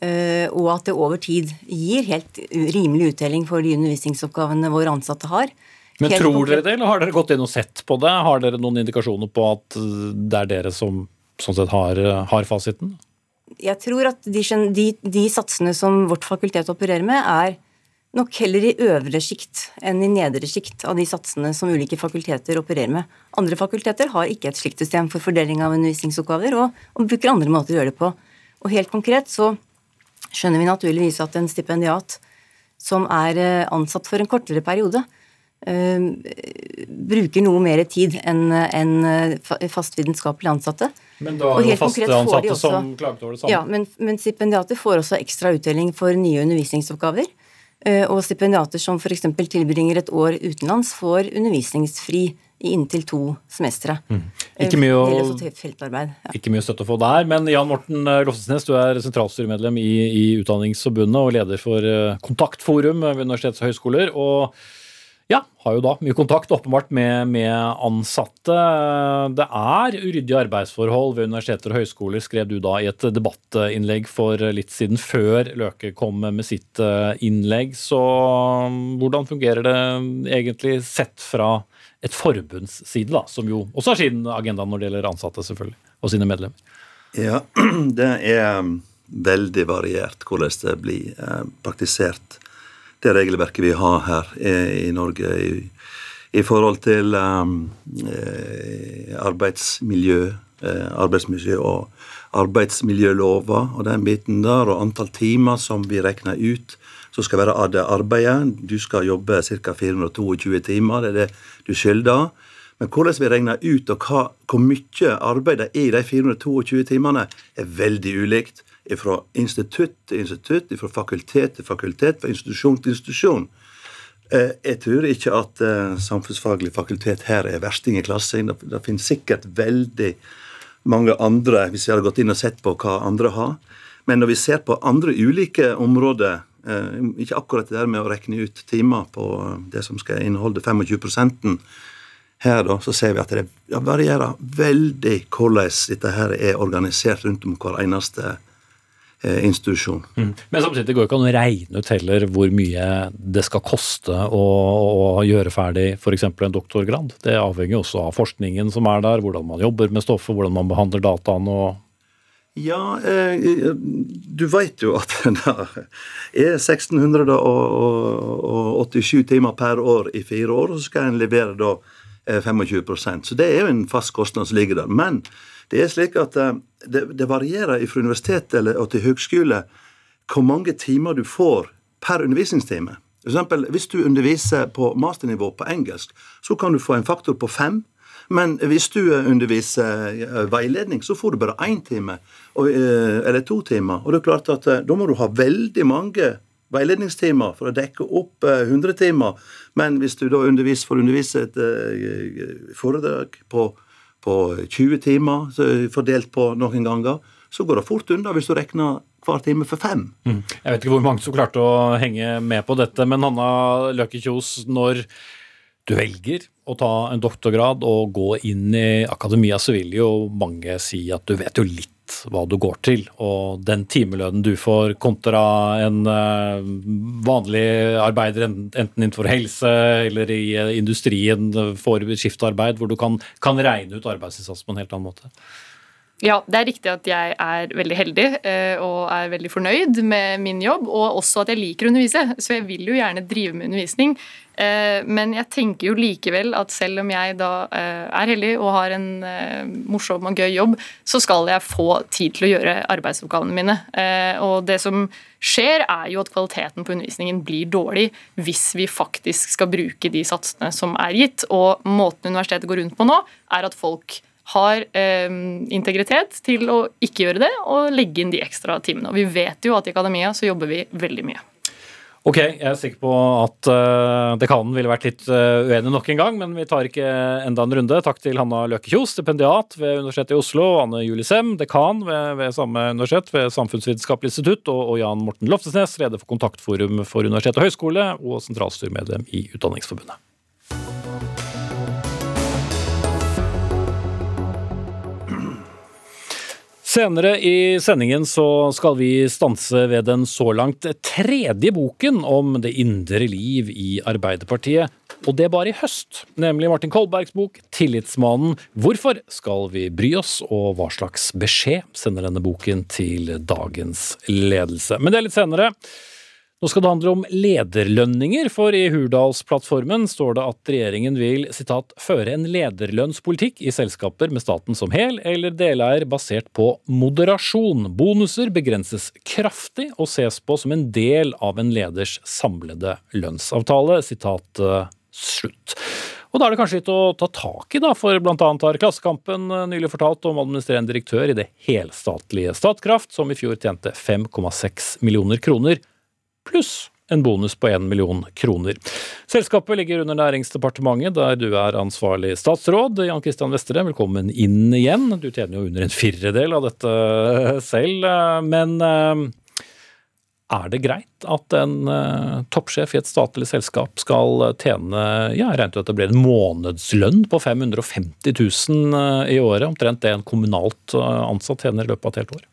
eh, Og at det over tid gir helt rimelig uttelling for de undervisningsoppgavene våre ansatte har. Men tror konkret- dere det, eller har dere gått inn og sett på det? Har dere noen indikasjoner på at eh, det er dere som sånn sett har, eh, har fasiten? Jeg tror at de, de, de satsene som vårt fakultet opererer med, er nok heller i øvre sjikt enn i nedre sjikt av de satsene som ulike fakulteter opererer med. Andre fakulteter har ikke et slikt system for fordeling av undervisningsoppgaver, og, og bruker andre måter å gjøre det på. Og helt konkret så skjønner vi naturligvis at en stipendiat som er eh, ansatt for en kortere periode, bruker noe mer tid enn eh, fast vitenskapelig ansatte. Men da er er jo faste ansatte de også- som klaget over det samme. Ja, men, men stipendiater får også ekstra utdeling for nye undervisningsoppgaver. Eh, Og stipendiater som f.eks. tilbringer et år utenlands, får undervisningsfri i inntil to semestre. Mm. Ikke mye å- Det. Ja. Ikke mye støtte å få der, men Jan Morten eh, Loftesnes, du er sentralstyremedlem i, i Utdanningsforbundet og leder for eh, Kontaktforum ved universitets- og høyskoler. og ja, har jo da mye kontakt åpenbart med, med ansatte. Det er uryddige arbeidsforhold ved universiteter og høyskoler, skrev du da i et debattinnlegg for litt siden før Løke kom med sitt eh, innlegg. Så mm, hvordan fungerer det egentlig sett fra et forbunds side, da, som jo også har sin agenda når det gjelder ansatte, selvfølgelig, og sine medlemmer? Ja, det er um, veldig variert hvordan det blir eh, praktisert, det regelverket vi har her i, i Norge i, i forhold til um, eh, arbeidsmiljø, eh, arbeidsmiljø og arbeidsmiljølova og den biten der, og antall timer som vi regner ut som skal være av det arbeidet. Du skal jobbe ca. 422 timer, det er det du skylder. Men hvordan vi regner ut og hva, hvor mye arbeid det er i de 422 timene, er veldig ulikt. Fra institutt til institutt, fra fakultet til fakultet, fra institusjon til institusjon. Eh, Jeg tror ikke at eh, samfunnsfaglig fakultet her er versting i klassen. Det, finnes sikkert veldig mange andre, hvis vi hadde gått inn og sett på hva andre har. Men når vi ser på andre ulike områder, eh, ikke akkurat det der med å regne ut timer på det som skal inneholde 25 her, da, så ser vi at det varierer veldig hvordan dette her er organisert rundt om hver eneste institusjon. institusjon. Men samtidig går det ikke an å regne ut heller hvor mye det skal koste å, å gjøre ferdig f.eks. en doktorgrad. Det avhenger jo også av forskningen som er der, hvordan man jobber med stoffet, hvordan man behandler dataene og Ja, eh, du veit jo at det er 1687 timer per år i fire år, og så skal en levere da eh, 25% Så det er jo en fast kostnad som ligger der. Men det er slik at eh, det, det varierer fra universitet eller, og til høgskole hvor mange timer du får per undervisningstime. For eksempel, hvis du underviser på masternivå på engelsk, så kan du få en faktor på fem. Men hvis du underviser eh, veiledning, så får du bare én time, eh, eller to timer. Og det er klart at eh, da må du ha veldig mange veiledningstimer for å dekke opp eh, 100 timer. Men hvis du da undervis, får undervise et eh, foredrag på, på 20 timer, fordelt på noen ganger, så går det fort unna hvis du regner hver time for fem. Jeg vet ikke hvor mange som klarte å henge med på dette, men Hanna Løkke Kjos, når du velger å ta en doktorgrad og gå inn i akademia, så vil jo mange si at du vet jo litt hva du går til. Og den timelønnen du får kontra en eh, vanlig arbeider, enten innenfor helse eller i eh, industrien, eh, får skiftarbeid, hvor du kan, kan regne ut arbeidsinnsats på en helt annen måte. Ja, det er riktig at jeg er veldig heldig eh, og er veldig fornøyd med min jobb, og også at jeg liker å undervise, så jeg vil jo gjerne drive med undervisning. Eh, Men jeg tenker jo likevel at selv om jeg da eh, er heldig og har en morsom og gøy jobb, så skal jeg få tid til å gjøre arbeidsoppgavene mine. Og det som skjer, er jo at kvaliteten på undervisningen blir dårlig hvis vi faktisk skal bruke de satsene som er gitt. Og måten universitetet går rundt på nå, er at folk har eh, integritet til å ikke gjøre det og legge inn de ekstra timene. Og vi vet jo at i akademia så jobber vi veldig mye. Ok, jeg er sikker på at uh, dekanen ville vært litt uh, uenig nok en gang, men vi tar ikke enda en runde. Takk til Hanna Løke-Kjos, stipendiat ved Universitetet i Oslo, Anne Julie Sem, dekan ved, ved samme universitet, ved Samfunnsvitenskapelig institutt, og, og Jan Morten Loftesnes, leder for Kontaktforum for universitet og høyskole, og sentralstyremedlem i Utdanningsforbundet. Senere i sendingen så skal vi stanse ved den så langt tredje boken om det indre liv i Arbeiderpartiet, og det bare i høst, nemlig Martin Kolbergs bok 'Tillitsmannen'. Hvorfor skal vi bry oss, og hva slags beskjed sender denne boken til dagens ledelse? Men det er litt senere. Nå skal det handle om lederlønninger, for i Hurdalsplattformen står det at regjeringen vil citat, føre en lederlønnspolitikk i selskaper med staten som hel eller deleier basert på moderasjon. Bonuser begrenses kraftig og ses på som en del av en leders samlede lønnsavtale. Sitat uh, slutt. Og da er det kanskje litt å ta tak i, da, for bl.a. har Klassekampen eh, nylig fortalt om administrerende direktør i det helstatlige Statkraft, som i fjor tjente 5,6 millioner kroner pluss en bonus på 1 million kroner. Selskapet ligger under Næringsdepartementet, der du er ansvarlig statsråd. Jan Christian Vestre, velkommen inn igjen. Du tjener jo under en firedel av dette selv, men eh, er det greit at en uh, toppsjef i et statlig selskap skal tjene ja, jeg regnet ut at det blir en månedslønn på 550 000 i året, omtrent det en kommunalt ansatt tjener i løpet av et helt år?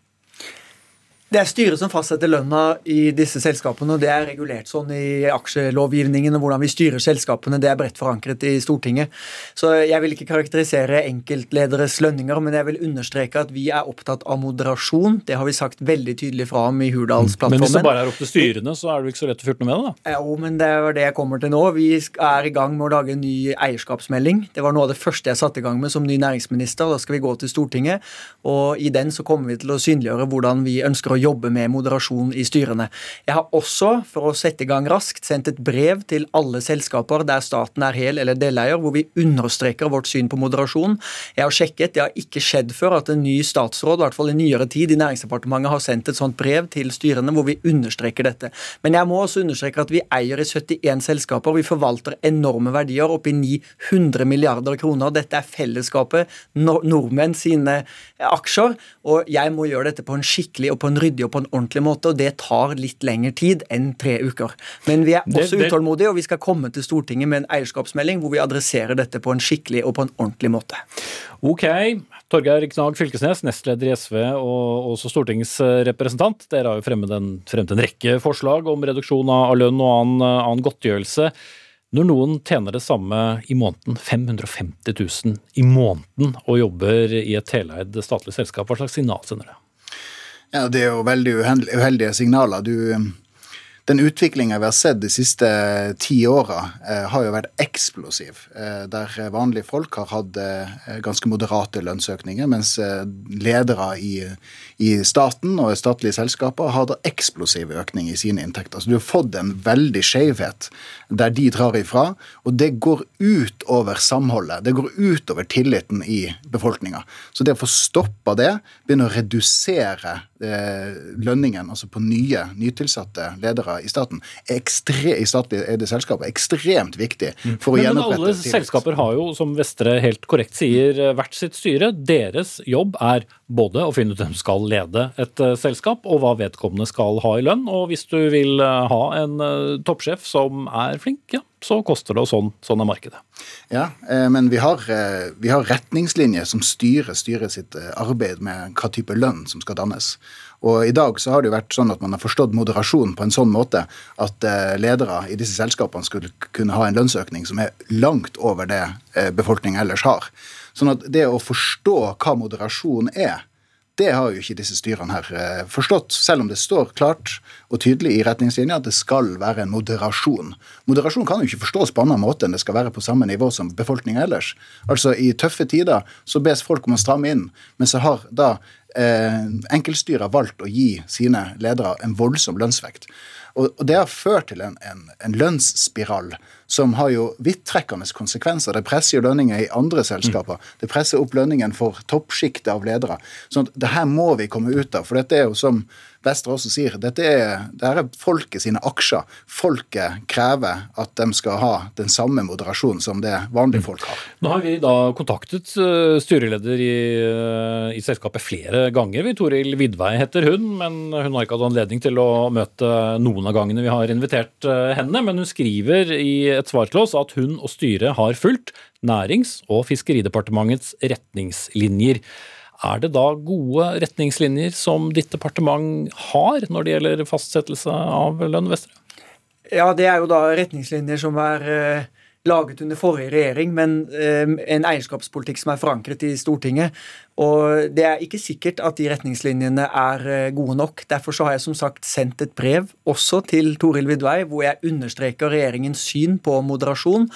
Det er styret som fastsetter lønna i disse selskapene. og Det er regulert sånn i aksjelovgivningen og hvordan vi styrer selskapene. Det er bredt forankret i Stortinget. Så jeg vil ikke karakterisere enkeltlederes lønninger, men jeg vil understreke at vi er opptatt av moderasjon. Det har vi sagt veldig tydelig fra om i Hurdalsplattformen. Men hvis det bare er opp til styrene, så er det ikke så lett å føre noe med det, da? Jo, men det er det jeg kommer til nå. Vi er i gang med å lage en ny eierskapsmelding. Det var noe av det første jeg satte i gang med som ny næringsminister. Da skal vi gå til Stortinget, og i den så kommer vi til å synliggjøre hvordan vi ønsker å jobbe med moderasjon i styrene. Jeg har også, for å sette i gang raskt, sendt et brev til alle selskaper der staten er hel- eller deleier, hvor vi understreker vårt syn på moderasjon. Jeg har sjekket, det har ikke skjedd før at en ny statsråd, i hvert fall i nyere tid, i Næringsdepartementet har sendt et sånt brev til styrene hvor vi understreker dette. Men jeg må også understreke at vi eier i 71 selskaper. Vi forvalter enorme verdier, oppi 900 milliarder kroner. Dette er fellesskapet, nordmenn sine aksjer, og jeg må gjøre dette på en skikkelig og på en ryddig og på en ordentlig måte, og det tar litt lengre tid enn tre uker. Men vi er også det, utålmodige, og vi skal komme til Stortinget med en eierskapsmelding hvor vi adresserer dette på en skikkelig og på en ordentlig måte. Ok. Torgeir Knag Fylkesnes, nestleder i SV og også stortingsrepresentant. Dere har jo fremmet en, fremmet en rekke forslag om reduksjon av lønn og annen, annen godtgjørelse. Når noen tjener det samme i måneden, 550 000 i måneden, og jobber i et teleid statlig selskap, hva slags signal sender det? Ja, Det er jo veldig uheldige signaler. Du, den utviklinga vi har sett de siste ti åra, eh, har jo vært eksplosiv. Eh, der vanlige folk har hatt eh, ganske moderate lønnsøkninger, mens eh, ledere i, i, staten og statlige selskaper har hatt eksplosiv økning i sine inntekter. Så du har fått en veldig skjevhet der de drar ifra, og det går ut over samholdet. Det går ut over tilliten i befolkninga. Så det å få stoppa det, begynne å redusere Eh, lønningen altså på nye, nytilsatte ledere i staten ekstre, i statlig eide selskaper ekstremt viktig mm. for å gjenopprette Men alle tillit. selskaper har jo, som Vestre helt korrekt sier, eh, hvert sitt styre. Deres jobb er både å finne ut hvem skal lede et uh, selskap, og hva vedkommende skal ha i lønn. Og hvis du vil uh, ha en uh, toppsjef som er flink, ja, så koster det, og sånn, sånn er markedet. Ja, men vi har, vi har retningslinjer som styrer styret sitt arbeid med hva type lønn som skal dannes. Og I dag så har det jo vært sånn at man har forstått moderasjon på en sånn måte at ledere i disse selskapene skulle kunne ha en lønnsøkning som er langt over det befolkningen ellers har. Sånn at det å forstå hva moderasjon er, det har jo ikke disse styrene her eh, forstått, selv om det står klart og tydelig i retningslinja at det skal være en moderasjon. Moderasjon kan jo ikke forstås på annen måte enn det skal være på samme nivå som befolkninga ellers. Altså I tøffe tider så bes folk om å stramme inn, men så har da eh, har valgt å gi sine ledere en voldsom lønnsvekt. Og, og det har ført til en, en, en, lønnsspiral som har jo vidtrekkende konsekvenser. Det presser jo lønninger i andre selskaper. Mm. Det presser opp lønningen for toppsjiktet av ledere. Så det her må vi komme ut av. For dette er jo som Vestre også sier, dette er, dette er folket sine aksjer. Folket krever at de skal ha den samme moderasjonen som det vanlige folk har. Nå har vi da kontaktet eh, styreleder i, eh, i selskapet flere ganger. Toril Vidvei heter hun, men hun har ikke hatt anledning til å møte noen av gangene vi har invitert eh, henne. Men hun skriver i et svar til oss at hun og styret har fulgt Nærings- og fiskeridepartementets retningslinjer. Er det da gode retningslinjer som ditt departement har når det gjelder fastsettelse av lønn, Vestre? Ja, det er jo da retningslinjer som er eh, laget under forrige regjering, men eh, en eierskapspolitikk som er forankret i Stortinget. Og det er ikke sikkert at de retningslinjene er eh, gode nok. Derfor så har jeg som sagt sendt et brev også til Toril Vidvei, hvor jeg understreker regjeringens syn på moderasjon,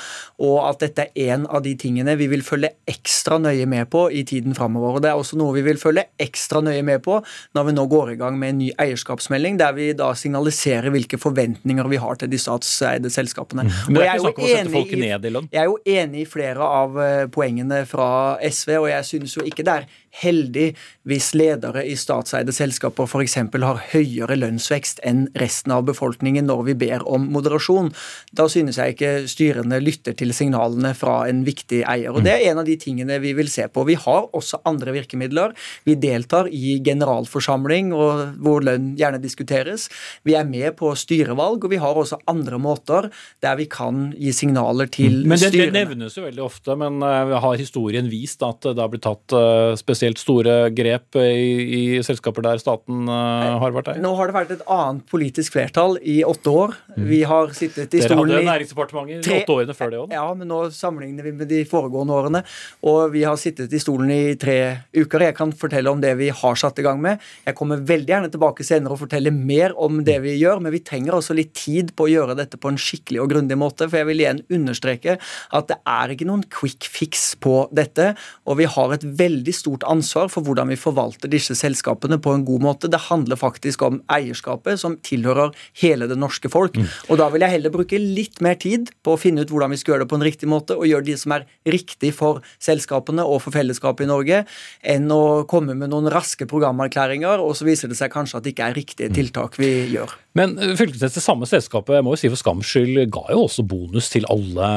og at dette er en av de tingene vi vil følge ekstra nøye med på i tiden framover. Det er også noe vi vil følge ekstra nøye med på når vi nå går i gang med en ny eierskapsmelding, der vi da signaliserer hvilke forventninger vi har til de statseide selskapene. Mm. Men det er ikke snakk om å sette folk ned i lønn? Jeg er jo enig i flere av eh, poengene fra SV, og jeg synes jo ikke det er heldig hvis ledere i statseide selskaper f.eks. har høyere lønnsvekst enn resten av befolkningen når vi ber om moderasjon. Da synes jeg ikke styrene lytter til signalene fra en viktig eier. og Det er en av de tingene vi vil se på. Vi har også andre virkemidler. Vi deltar i generalforsamling hvor lønn gjerne diskuteres. Vi er med på styrevalg, og vi har også andre måter der vi kan gi signaler til men det, styrene. Det nevnes jo veldig ofte, men uh, har historien vist at det har blitt tatt uh, spesielt store grep i, i selskaper der staten uh, har vært eier? Nå har det vært et annet politisk flertall i åtte år. Mm. Vi har sittet i Dere stolen hadde Næringsdepartementet i åtte årene før det òg? Ja, men nå sammenligner vi med de foregående årene. Og vi har sittet i stolen i tre uker. Jeg kan fortelle om det vi har satt i gang med. Jeg kommer veldig gjerne tilbake senere og fortelle mer om det vi gjør, men vi trenger også litt tid på å gjøre dette på en skikkelig og grundig måte. For jeg vil igjen understreke at det er ikke noen quick fix på dette. Og vi har et veldig stort ansvar for hvordan vi forvalter disse selskapene på en god måte. Det handler faktisk om eierskapet som tilhører hele det norske folk. Mm. Og da vil jeg heller bruke litt mer tid på å finne ut hvordan vi skal gjøre det på en riktig måte, og gjøre det som er riktig for selskapene og for fellesskapet i Norge, enn å komme med noen raske programerklæringer, og så viser det seg kanskje at det ikke er riktige tiltak vi gjør. Men uh, Fylkesnes, det samme selskapet jeg må jo si for skams skyld, ga jo også bonus til alle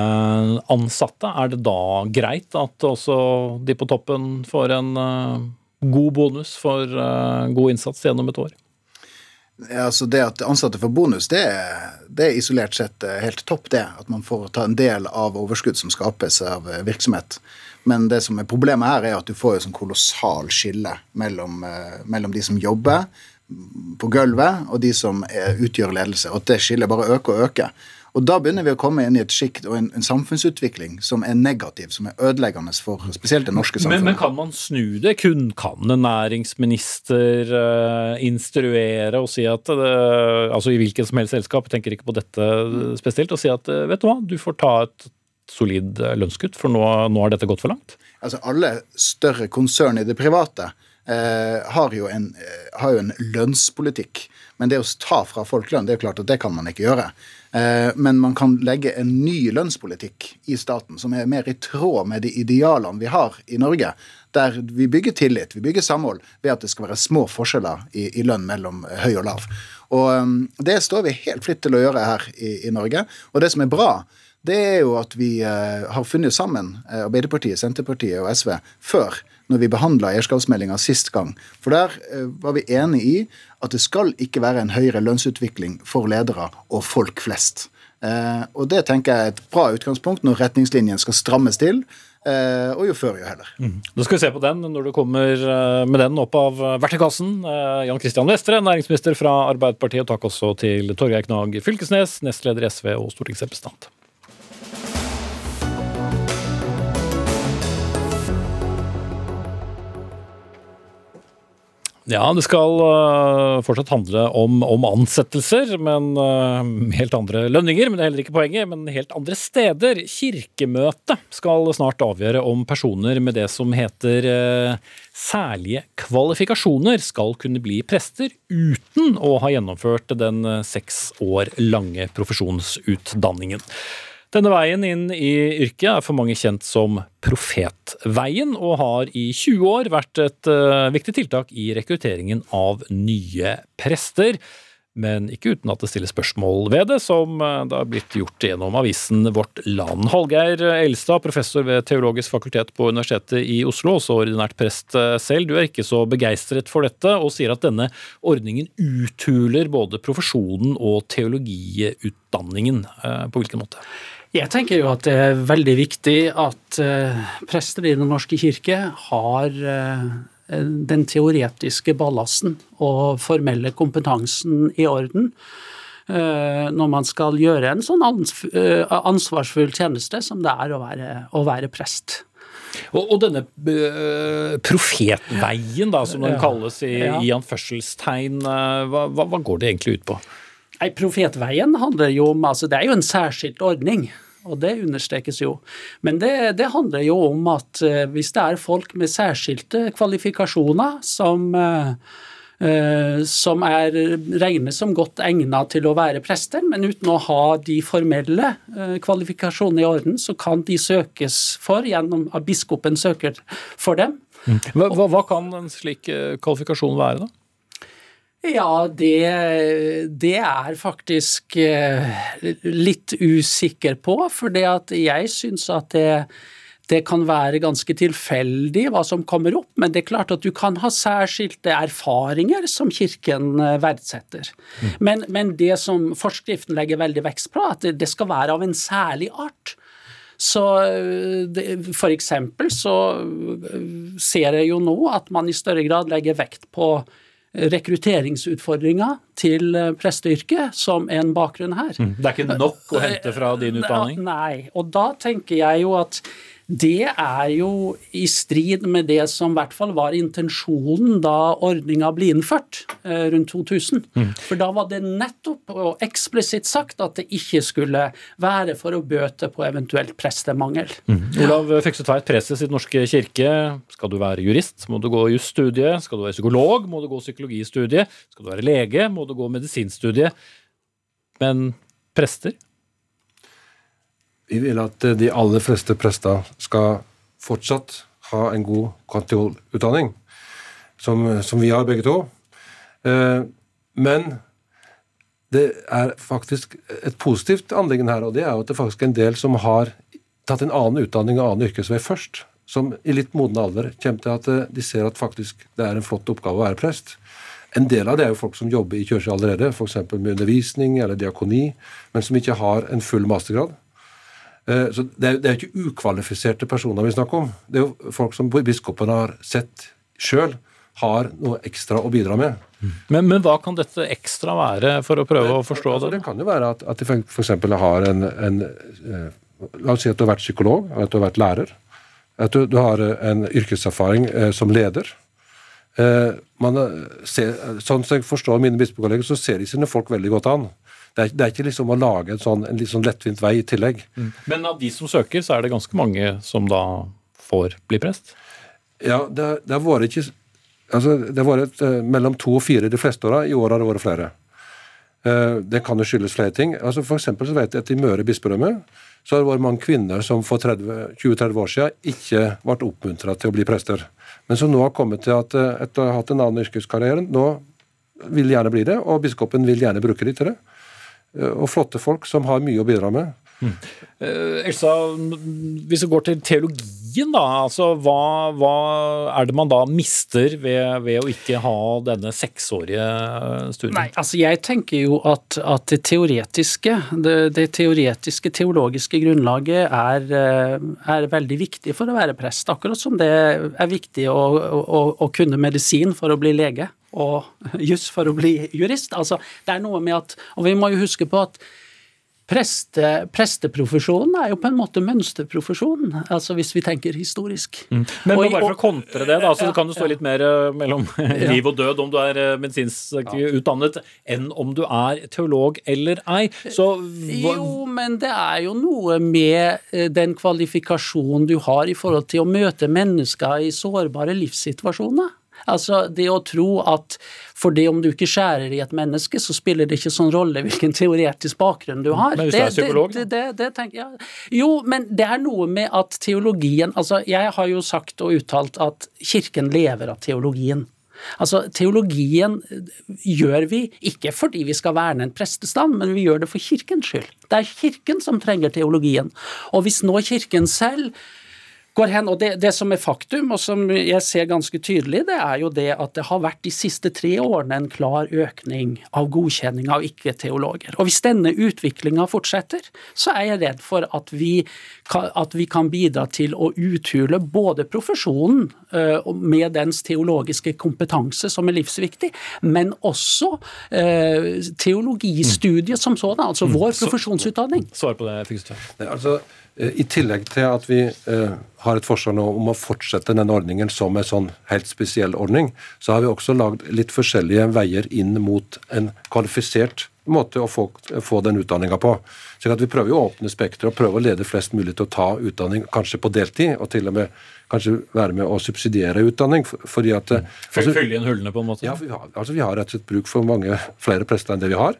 ansatte. Er det da greit at også de på toppen får en uh, god bonus for uh, god innsats gjennom et år? Ja, altså Det at ansatte får bonus, det, det er isolert sett eh, helt topp. det, At man får ta en del av overskudd som skapes av eh, virksomhet. Men det som er problemet her, er at du får jo sånn kolossal skille mellom, eh, mellom de som jobber på gulvet, og de som er, utgjør ledelse. Og at det skillet bare øker og øker. Og da begynner vi å komme inn i et sjikt og en, en, samfunnsutvikling som er negativ, som er ødeleggende for spesielt det norske samfunnet. Men, men kan man snu det? Kun kan en næringsminister uh, instruere og si at uh, Altså i hvilket som helst selskap, tenker ikke på dette spesielt, og si at uh, vet du hva, du får ta et solid lønnskutt, for nå, nå har dette gått for langt? Altså Alle større konsern i det private har jo, en, har jo en lønnspolitikk. Men det å ta fra folk lønn, det er jo klart at det kan man ikke gjøre. Men man kan legge en ny lønnspolitikk i staten som er mer i tråd med de idealene vi har i Norge. Der vi bygger tillit, vi bygger samhold ved at det skal være små forskjeller i, i lønn mellom høy og lav. Og Det står vi helt fritt til å gjøre her i, i Norge. Og det som er bra, det er jo at vi har funnet sammen, Arbeiderpartiet, Senterpartiet og SV, før når vi behandla eierskapsmeldinga sist gang. For der uh, var vi enig i at det skal ikke være en høyere lønnsutvikling for ledere og folk flest. og det tenker jeg er et bra utgangspunkt når retningslinjen skal strammes til. og jo før, jo heller. Mm. Skal vi se på den når du kommer med den opp av verktøykassen. Jan Christian Vestre, næringsminister fra Arbeiderpartiet. Og takk også til Torgeir Knag Fylkesnes, nestleder i SV og stortingsrepresentant. Ja, det skal uh, fortsatt handle om, om ansettelser, men uh, helt andre lønninger. Men det er heller ikke poenget, men helt andre steder. Kirkemøtet skal snart avgjøre om personer med det som heter uh, særlige kvalifikasjoner skal kunne bli prester uten å ha gjennomført den seks år lange profesjonsutdanningen. Denne veien inn i yrket er for mange kjent som Profetveien, og har i 20 år vært et uh, viktig tiltak i rekrutteringen av nye prester. Men ikke uten at det stilles spørsmål ved det, som det har blitt gjort gjennom avisen Vårt Land. Hallgeir Elstad, professor ved Teologisk fakultet på Universitetet i Oslo, også ordinært prest selv. Du er ikke så begeistret for dette, og sier at denne ordningen uthuler både profesjonen og teologiutdanningen. På hvilken måte? Jeg tenker jo at det er veldig viktig at uh, prester i Den norske kirke har uh, den teoretiske ballasten og formelle kompetansen i orden når man skal gjøre en sånn ansvarsfull tjeneste som det er å være, å være prest. Og, og denne uh, profetveien, da, som den ja. kalles i, ja. i anførselstegn, uh, hva, hva, går det egentlig ut på? Nei, Profetveien handler jo om altså Det er jo en særskilt ordning og det understrekes jo. Men det, det handler jo om at uh, hvis det er folk med særskilte kvalifikasjoner som uh, Uh, som er regnes som godt egnet til å være prester, men uten å ha de formelle kvalifikasjonene i orden, så kan de søkes for gjennom at biskopen søker for dem. Mm. Hva, hva, kan en slik kvalifikasjon være, da? Ja, det, det er faktisk eh, litt usikker på. For jeg syns at det, det kan være ganske tilfeldig hva som kommer opp, men det er klart at du kan ha særskilte erfaringer som Kirken eh, verdsetter. Mm. Men, men, det som forskriften legger veldig vekst på, at det, skal være av en særlig art. Så eh, for eksempel så ser jeg jo nå at man i større grad legger vekt på rekrutteringsutfordringa til eh, presteyrket som en bakgrunn her. Mm. Det er ikke nok å hente fra din utdanning? Nei, og da tenker jeg jo at det er jo i strid med det som i hvert fall var intensjonen da ordninga ble innført eh, rundt 2000. Mm. For da var det nettopp og eksplisitt sagt at det ikke skulle være for å bøte på eventuelt prestemangel. Mm. Olav Føksetveit, preses i Den norske kirke. Skal du være jurist, må du gå jusstudiet. Skal du være psykolog, må du gå psykologistudiet. Skal du være lege, må du gå medisinstudiet. Men prester? Vi vil at de aller fleste prester skal fortsatt ha en god kantiolutdanning, som, som, vi har begge to. Eh, men det er faktisk et positivt anliggende her, og det er jo at det faktisk er en del som har tatt en annen utdanning og annen yrkesvei først, som i litt moden alder kommer til at eh, de ser at faktisk det er en flott oppgave å være prest. En del av det er jo folk som jobber i kirka allerede, f.eks. med undervisning eller diakoni, men som ikke har en full mastergrad. Eh, så det er, det er ikke ukvalifiserte personer vi snakker om. Det er jo folk som biskopen har sett sjøl har noe ekstra å bidra med. Men, men, hva kan dette ekstra være, for å prøve å forstå altså, det? Det kan jo være at, at de f.eks. har en, en eh, La oss si at du har vært psykolog, at du har vært lærer. At du, du har en yrkeserfaring eh, som leder. Eh, man ser, sånn som jeg forstår mine bispekolleger, så ser de sine folk veldig godt an. Det er, det er, ikke liksom å lage en sånn en litt sånn lettvint vei i tillegg. Mm. Men av de som søker, så er det ganske mange som da får bli prest? Ja, det, det har vært ikke altså, Det har vært uh, mellom to og fire de fleste åra. I år har det vært flere. Uh, det kan jo skyldes flere ting. Altså For så vet jeg at i Møre bispedømme så har det vært mange kvinner som for 20-30 år siden ikke ble oppmuntra til å bli prester. Men som nå har kommet til at uh, etter å ha hatt en annen yrkeskarriere, nå vil gjerne bli det, og biskopen vil gjerne bruke dem til det. Eh, og flotte folk som har mye å bidra med. Mm. Uh, Elsa, hvis vi går til teologien, da. altså Hva, hva er det man da mister ved, ved, å ikke ha denne seksårige studien? Nei, altså Jeg tenker jo at, at det teoretiske, det, det, teoretiske, teologiske grunnlaget er, eh, er, veldig viktig for å være prest. Akkurat som det er viktig å, å, å kunne medisin for å bli lege og juss for å bli jurist. Altså, det er noe med at, Og vi må jo huske på at Preste, presteprofesjonen er jo på en måte mønsterprofesjonen, altså hvis vi tenker historisk. Mm. Men, og, bare for å kontre det, da, så ja, kan det stå litt mer eh, mellom liv og død om du er eh, medisinsk ja. utdannet, enn om du er teolog eller ei. Så, jo, men det er jo noe med eh, den kvalifikasjonen du har i forhold til å møte mennesker i sårbare livssituasjoner. Altså det å tro at fordi om du ikke skjærer i et menneske, så spiller det ikke sånn rolle hvilken teoretisk bakgrunn du har. Men hvis du er psykolog, det, det, det, tenker jeg. Jo, men det er noe med at teologien Altså, jeg har jo sagt og uttalt at kirken lever av teologien. Altså, Teologien gjør vi ikke fordi vi skal verne en prestestand, men vi gjør det for kirkens skyld. Det er kirken som trenger teologien. Og hvis nå kirken selv går hen. Og det, det, som er faktum, og som jeg ser ganske tydelig, det er jo det at det har vært de siste tre årene en klar økning av godkjenning av ikke-teologer. Og hvis denne utviklinga fortsetter, så er jeg redd for at vi, at vi kan bidra til å uthule både profesjonen uh, med dens teologiske kompetanse, som er livsviktig, men også uh, teologistudiet som sådan, altså mm. vår profesjonsutdanning. Svar på det, Fikstad. Altså, Eh, I tillegg til at vi eh, har et forslag om å fortsette denne ordningen som en sånn helt spesiell ordning, så har vi også lagd litt forskjellige veier inn mot en kvalifisert måte å få, få den utdanninga på. Så vi prøver å åpne spekteret og prøve å lede flest mulig til å ta utdanning, kanskje på deltid, og til og med kanskje være med å subsidiere utdanning. fordi at... Mm. Altså, Fylle inn hullene, på en måte? Ja, vi har, altså vi har rett og slett bruk for mange flere prester enn det vi har.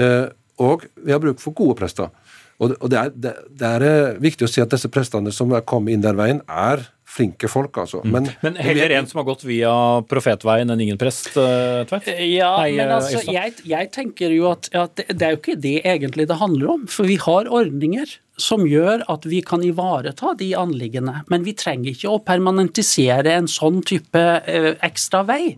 Eh, og vi har bruk for gode prester. Og, det, er, det, er, eh, viktig å si at disse prestene som kom inn den veien, er flinke folk, altså. Mm. Men, men heller en som har gått via profetveien enn ingen prest, Tveit? Ja, Nei, men altså, jeg, jeg, tenker jo at, at det, det er jo ikke det egentlig det handler om. For vi har ordninger som gjør at vi kan ivareta de anliggende. Men vi trenger ikke å permanentisere en sånn type eh, ekstra vei.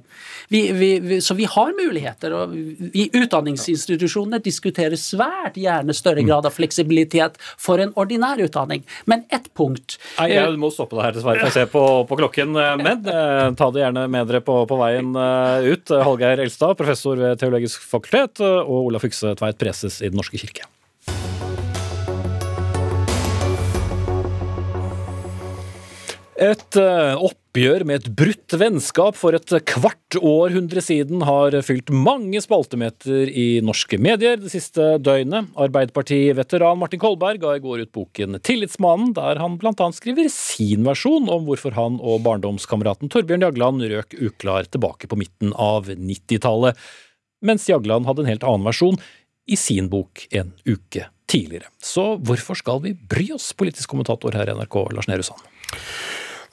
Vi, vi, vi, så vi har muligheter. og I utdanningsinstitusjoner diskuterer svært gjerne større grad av fleksibilitet for en ordinær utdanning. Men ett punkt Nei, Jeg må stoppe deg her, dessverre, jeg ser på, på klokken. Men eh, ta det gjerne med dere på, på veien eh, ut. Hallgeir Elstad, professor ved Teologisk fakultet, og Olaf Hykse Tveit, preses i Den norske kirke. Et eh, oppgjør med et brutt vennskap for et kvart århundre siden har fylt mange spaltemeter i norske medier det siste døgnet. Arbeiderparti-veteran Martin Kolberg ga i går ut boken Tillitsmannen, der han bl.a. skriver sin versjon om hvorfor han og barndomskameraten Torbjørn Jagland røk uklar tilbake på midten av 90-tallet, mens Jagland hadde en helt annen versjon i sin bok en uke tidligere. Så hvorfor skal vi bry oss, politisk kommentator her i NRK, Lars Nehru Sand?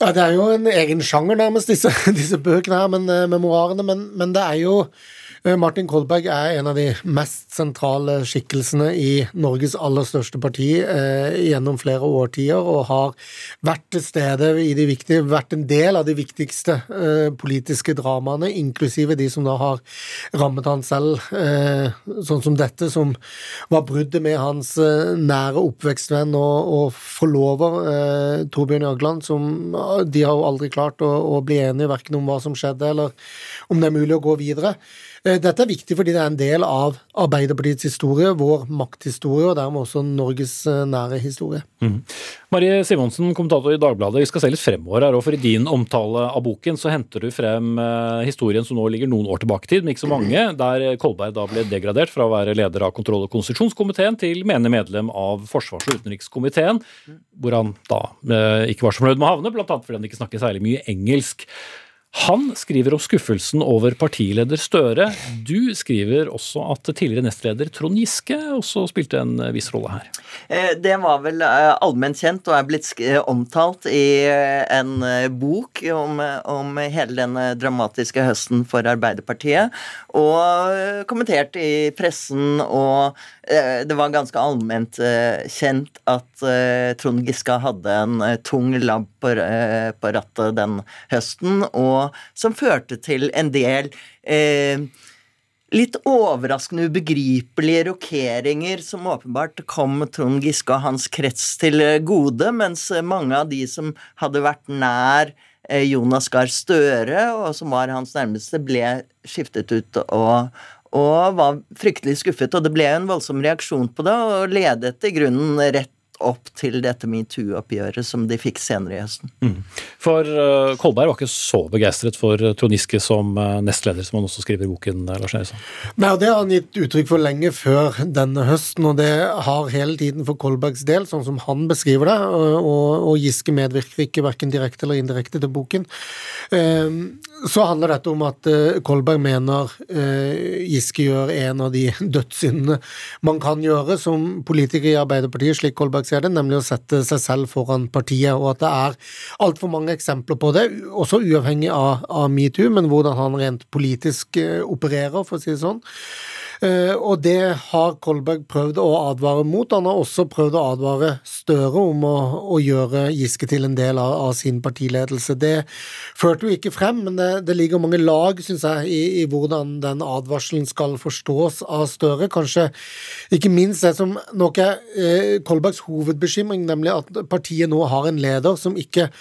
Ja, Det er jo en egen sjanger, nærmest, disse, disse bøkene her, men, eh, memoarene. Men, men det er jo Martin Kolberg er en av de mest sentrale skikkelsene i Norges aller største parti eh, gjennom flere årtier, og har vært til stede i de viktige, vært en del av de viktigste eh, politiske dramaene, inklusive de som da har rammet han selv, eh, sånn som dette, som var bruddet med hans eh, nære oppvekstvenn og, og forlover, eh, Torbjørn Jagland, som de har jo aldri klart å, å bli enige verken om hva som skjedde, eller om det er mulig å gå videre. Eh, dette er viktig fordi det er en del av Arbeiderpartiets historie, vår makthistorie, og dermed også Norges eh, nære historie. Mm. Marie Simonsen, kommentator i Dagbladet, vi skal se litt fremover her. og for I din omtale av boken så henter du frem eh, historien som nå ligger noen år tilbake i tid, men ikke så mange, der Kolberg da ble degradert fra å være leder av kontroll- og konstitusjonskomiteen til menig medlem av forsvars- og utenrikskomiteen, hvor han da ikke var så fornøyd med å havne, bl.a. fordi han ikke snakker særlig mye engelsk. Han skriver om skuffelsen over partileder Støre. Du skriver også at tidligere nestleder Trond Giske også spilte en viss rolle her. Eh, det var vel eh, allment kjent og er blitt omtalt i eh, en bok om, om hele den dramatiske høsten for Arbeiderpartiet. Og kommentert i pressen, og det var ganske allment kjent at Trond Giske hadde en tung labb på, rattet den høsten. og som førte til en del eh, litt overraskende ubegripelige rokeringer som åpenbart kom Trond Giske og hans krets til gode, mens mange av de som hadde vært nær eh, Jonas Gahr Støre, og som var hans nærmeste, ble skiftet ut og, og var fryktelig skuffet. Og det ble en voldsom reaksjon på det, og ledet i grunnen rett opp til dette metoo-oppgjøret som de fikk senere i høsten. Mm. For uh, Kolberg var ikke så begeistret for uh, Trond Giske som uh, nestleder, som han også skriver i boken, Lars Nilsson? Nei, og Det har han gitt uttrykk for lenge før denne høsten, og det har hele tiden for Kolbergs del, sånn som han beskriver det, og, og Giske medvirker ikke verken direkte eller indirekte til boken. Uh, så handler dette om at Kolberg mener Giske gjør en av de dødssyndene man kan gjøre som politiker i Arbeiderpartiet, slik Kolberg ser det, nemlig å sette seg selv foran partiet, og at det er altfor mange eksempler på det, også uavhengig av, av metoo, men hvordan han rent politisk eh, opererer, for å si det sånn. Og det har Kolberg prøvd å advare mot. Han har også prøvd å advare Støre om å, å gjøre Giske til en del av, av, sin partiledelse. Det førte jo ikke frem, men det, det ligger mange lag, syns jeg, i, i, hvordan den advarselen skal forstås av Støre. Kanskje ikke minst det som nok er eh, Kolbergs hovedbekymring, nemlig at partiet nå har en leder som ikke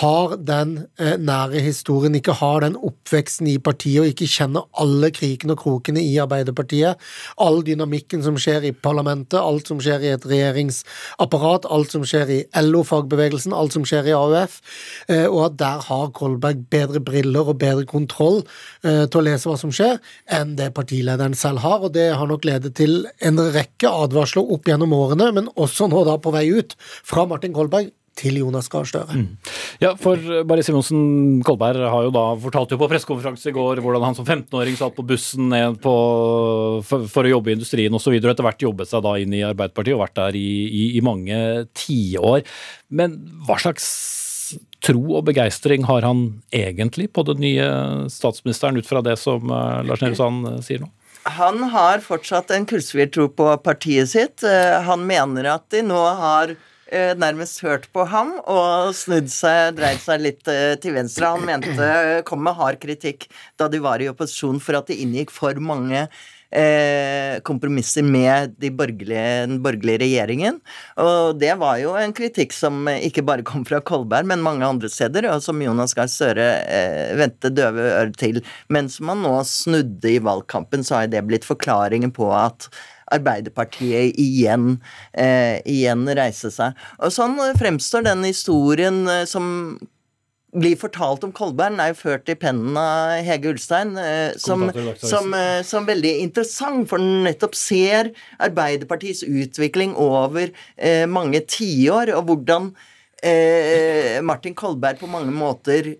har den eh, nære historien, ikke har den oppveksten i partiet og ikke kjenner alle krikene og krokene i Arbeiderpartiet. All dynamikken som skjer i parlamentet, alt som skjer i et regjeringsapparat, alt som skjer i LO-fagbevegelsen, alt som skjer i AUF, eh, og at der har Kolberg bedre briller og bedre kontroll eh, til å lese hva som skjer, enn det partilederen selv har. og Det har nok ledet til en rekke advarsler opp gjennom årene, men også nå da på vei ut fra Martin Kolberg til Jonas Gahr Støre. Mm. Ja, for Barry Simonsen Kolberg har jo da fortalt jo på pressekonferanse i går hvordan han som 15-åring satt på bussen ned på, for, for, å jobbe i industrien osv. Etter hvert jobbet seg da inn i Arbeiderpartiet og vært der i, i, i mange tiår. Men hva slags tro og begeistring har han egentlig på den nye statsministeren, ut fra det som uh, Lars Nehru Sand uh, sier nå? Han har fortsatt en kullsvir på partiet sitt. Han mener at de nå har nærmest hørt på ham og snudd seg, dreid seg litt til venstre. Han mente kom med hard kritikk da de var i opposisjon for at de inngikk for mange eh, kompromisser med de borgerlige, den borgerlige regjeringen. Og det var jo en kritikk som ikke bare kom fra Kolberg, men mange andre steder, og som Jonas Gahr Støre eh, vendte døve ører til. Men som han nå snudde i valgkampen, så har det blitt forklaringen på at Arbeiderpartiet igjen, eh, igjen reise seg. Og sånn fremstår den historien eh, som blir fortalt om Kolberg, er jo ført i pennen av Hege Ulstein, eh, som, som, eh, som, veldig interessant, for den nettopp ser Arbeiderpartiets utvikling over eh, mange tiår, og hvordan eh, Martin Kolberg på mange måter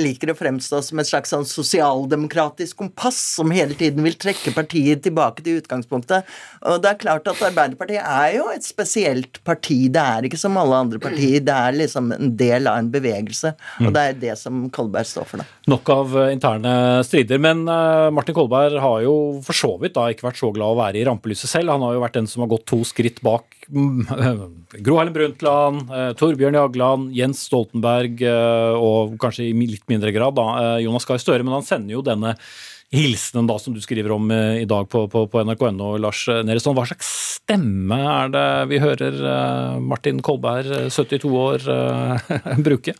liker å fremstå som et slags sånn sosialdemokratisk kompass som hele tiden vil trekke partiet tilbake til utgangspunktet. Og det er klart at Arbeiderpartiet er jo et spesielt parti. Det er ikke som alle andre partier. Det er liksom en del av en bevegelse, og det er det som Kolberg står for. Da. Nok av eh, interne strider. Men uh, Martin Kolberg har jo for så vidt da ikke vært så glad å være i rampelyset selv. Han har jo vært den som har gått to skritt bak Gro Harlem Brundtland, uh, Torbjørn Jagland, Jens Stoltenberg uh, og kanskje i litt mindre grad da, Jonas Gahr Støre. Men han sender jo denne hilsenen da, som du skriver om i dag på, på, på nrk.no, Lars Neresson. Hva slags stemme er det vi hører Martin Kolberg, 72 år, bruke?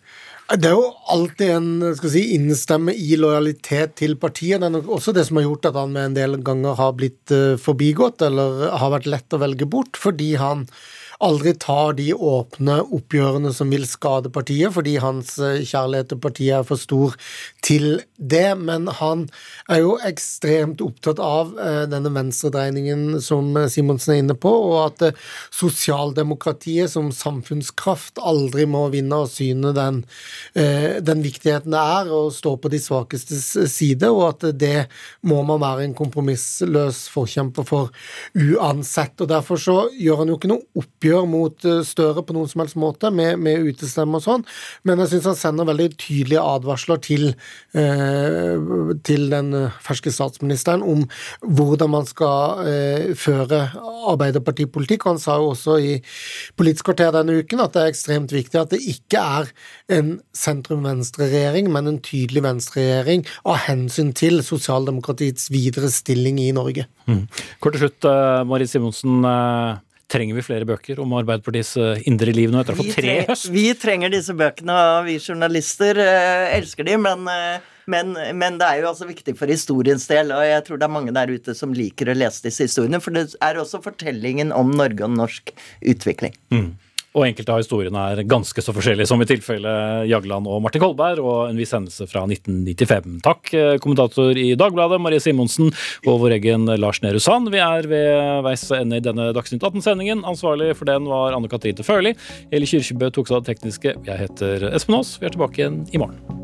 Det er jo alltid en skal si, innstemme i lojalitet til partiet. Det er nok også det som har gjort at han med en del ganger har blitt forbigått, eller har vært lett å velge bort, fordi han aldri tar de åpne oppgjørene som vil skade partiet, fordi hans eh, kjærlighet til partiet er for stor til det. Men han er jo ekstremt opptatt av eh, denne venstredreiningen som Simonsen er inne på, og at eh, sosialdemokratiet som samfunnskraft aldri må vinne og syne den, den viktigheten det er å stå på de svakestes side, og at det må man være en kompromissløs forkjemper for uansett. og Derfor så gjør han jo ikke noe oppgjør oppgjør mot eh, Støre på noen som helst måte, med, med utestemme og sånn, men jeg syns han sender veldig tydelige advarsler til, eh, til den ferske statsministeren om hvordan man skal eh, føre Arbeiderpartipolitikk. Han sa jo også i Politisk kvarter denne uken at det er ekstremt viktig at det ikke er en sentrum-venstre-regjering, men en tydelig venstre-regjering av hensyn til sosialdemokratiets videre stilling i Norge. Mm. Kort til slutt, uh, Marit Simonsen. Trenger vi flere bøker om Arbeiderpartiets eh, indre liv nå etter å ha fått tre høst? Vi trenger disse bøkene, og vi journalister uh, elsker de, men, uh, men, men, det er jo også viktig for historiens del, og jeg tror det er mange der ute som liker å lese disse historiene, for det er også fortellingen om Norge og norsk utvikling. Mm. Og enkelte av historiene er ganske så forskjellige, som i tilfelle Jagland og Martin Kolberg og en viss hendelse fra 1995. Takk, eh, kommentator i Dagbladet Marie Simonsen og vår egen Lars Nehru Sand. Vi er ved veis ende i denne Dagsnytt 18-sendingen. Ansvarlig for den var Anne Katrine Førli. Eli Kyrkjebø tok seg av det tekniske. Jeg heter Espen Aas. Vi er tilbake igjen i morgen.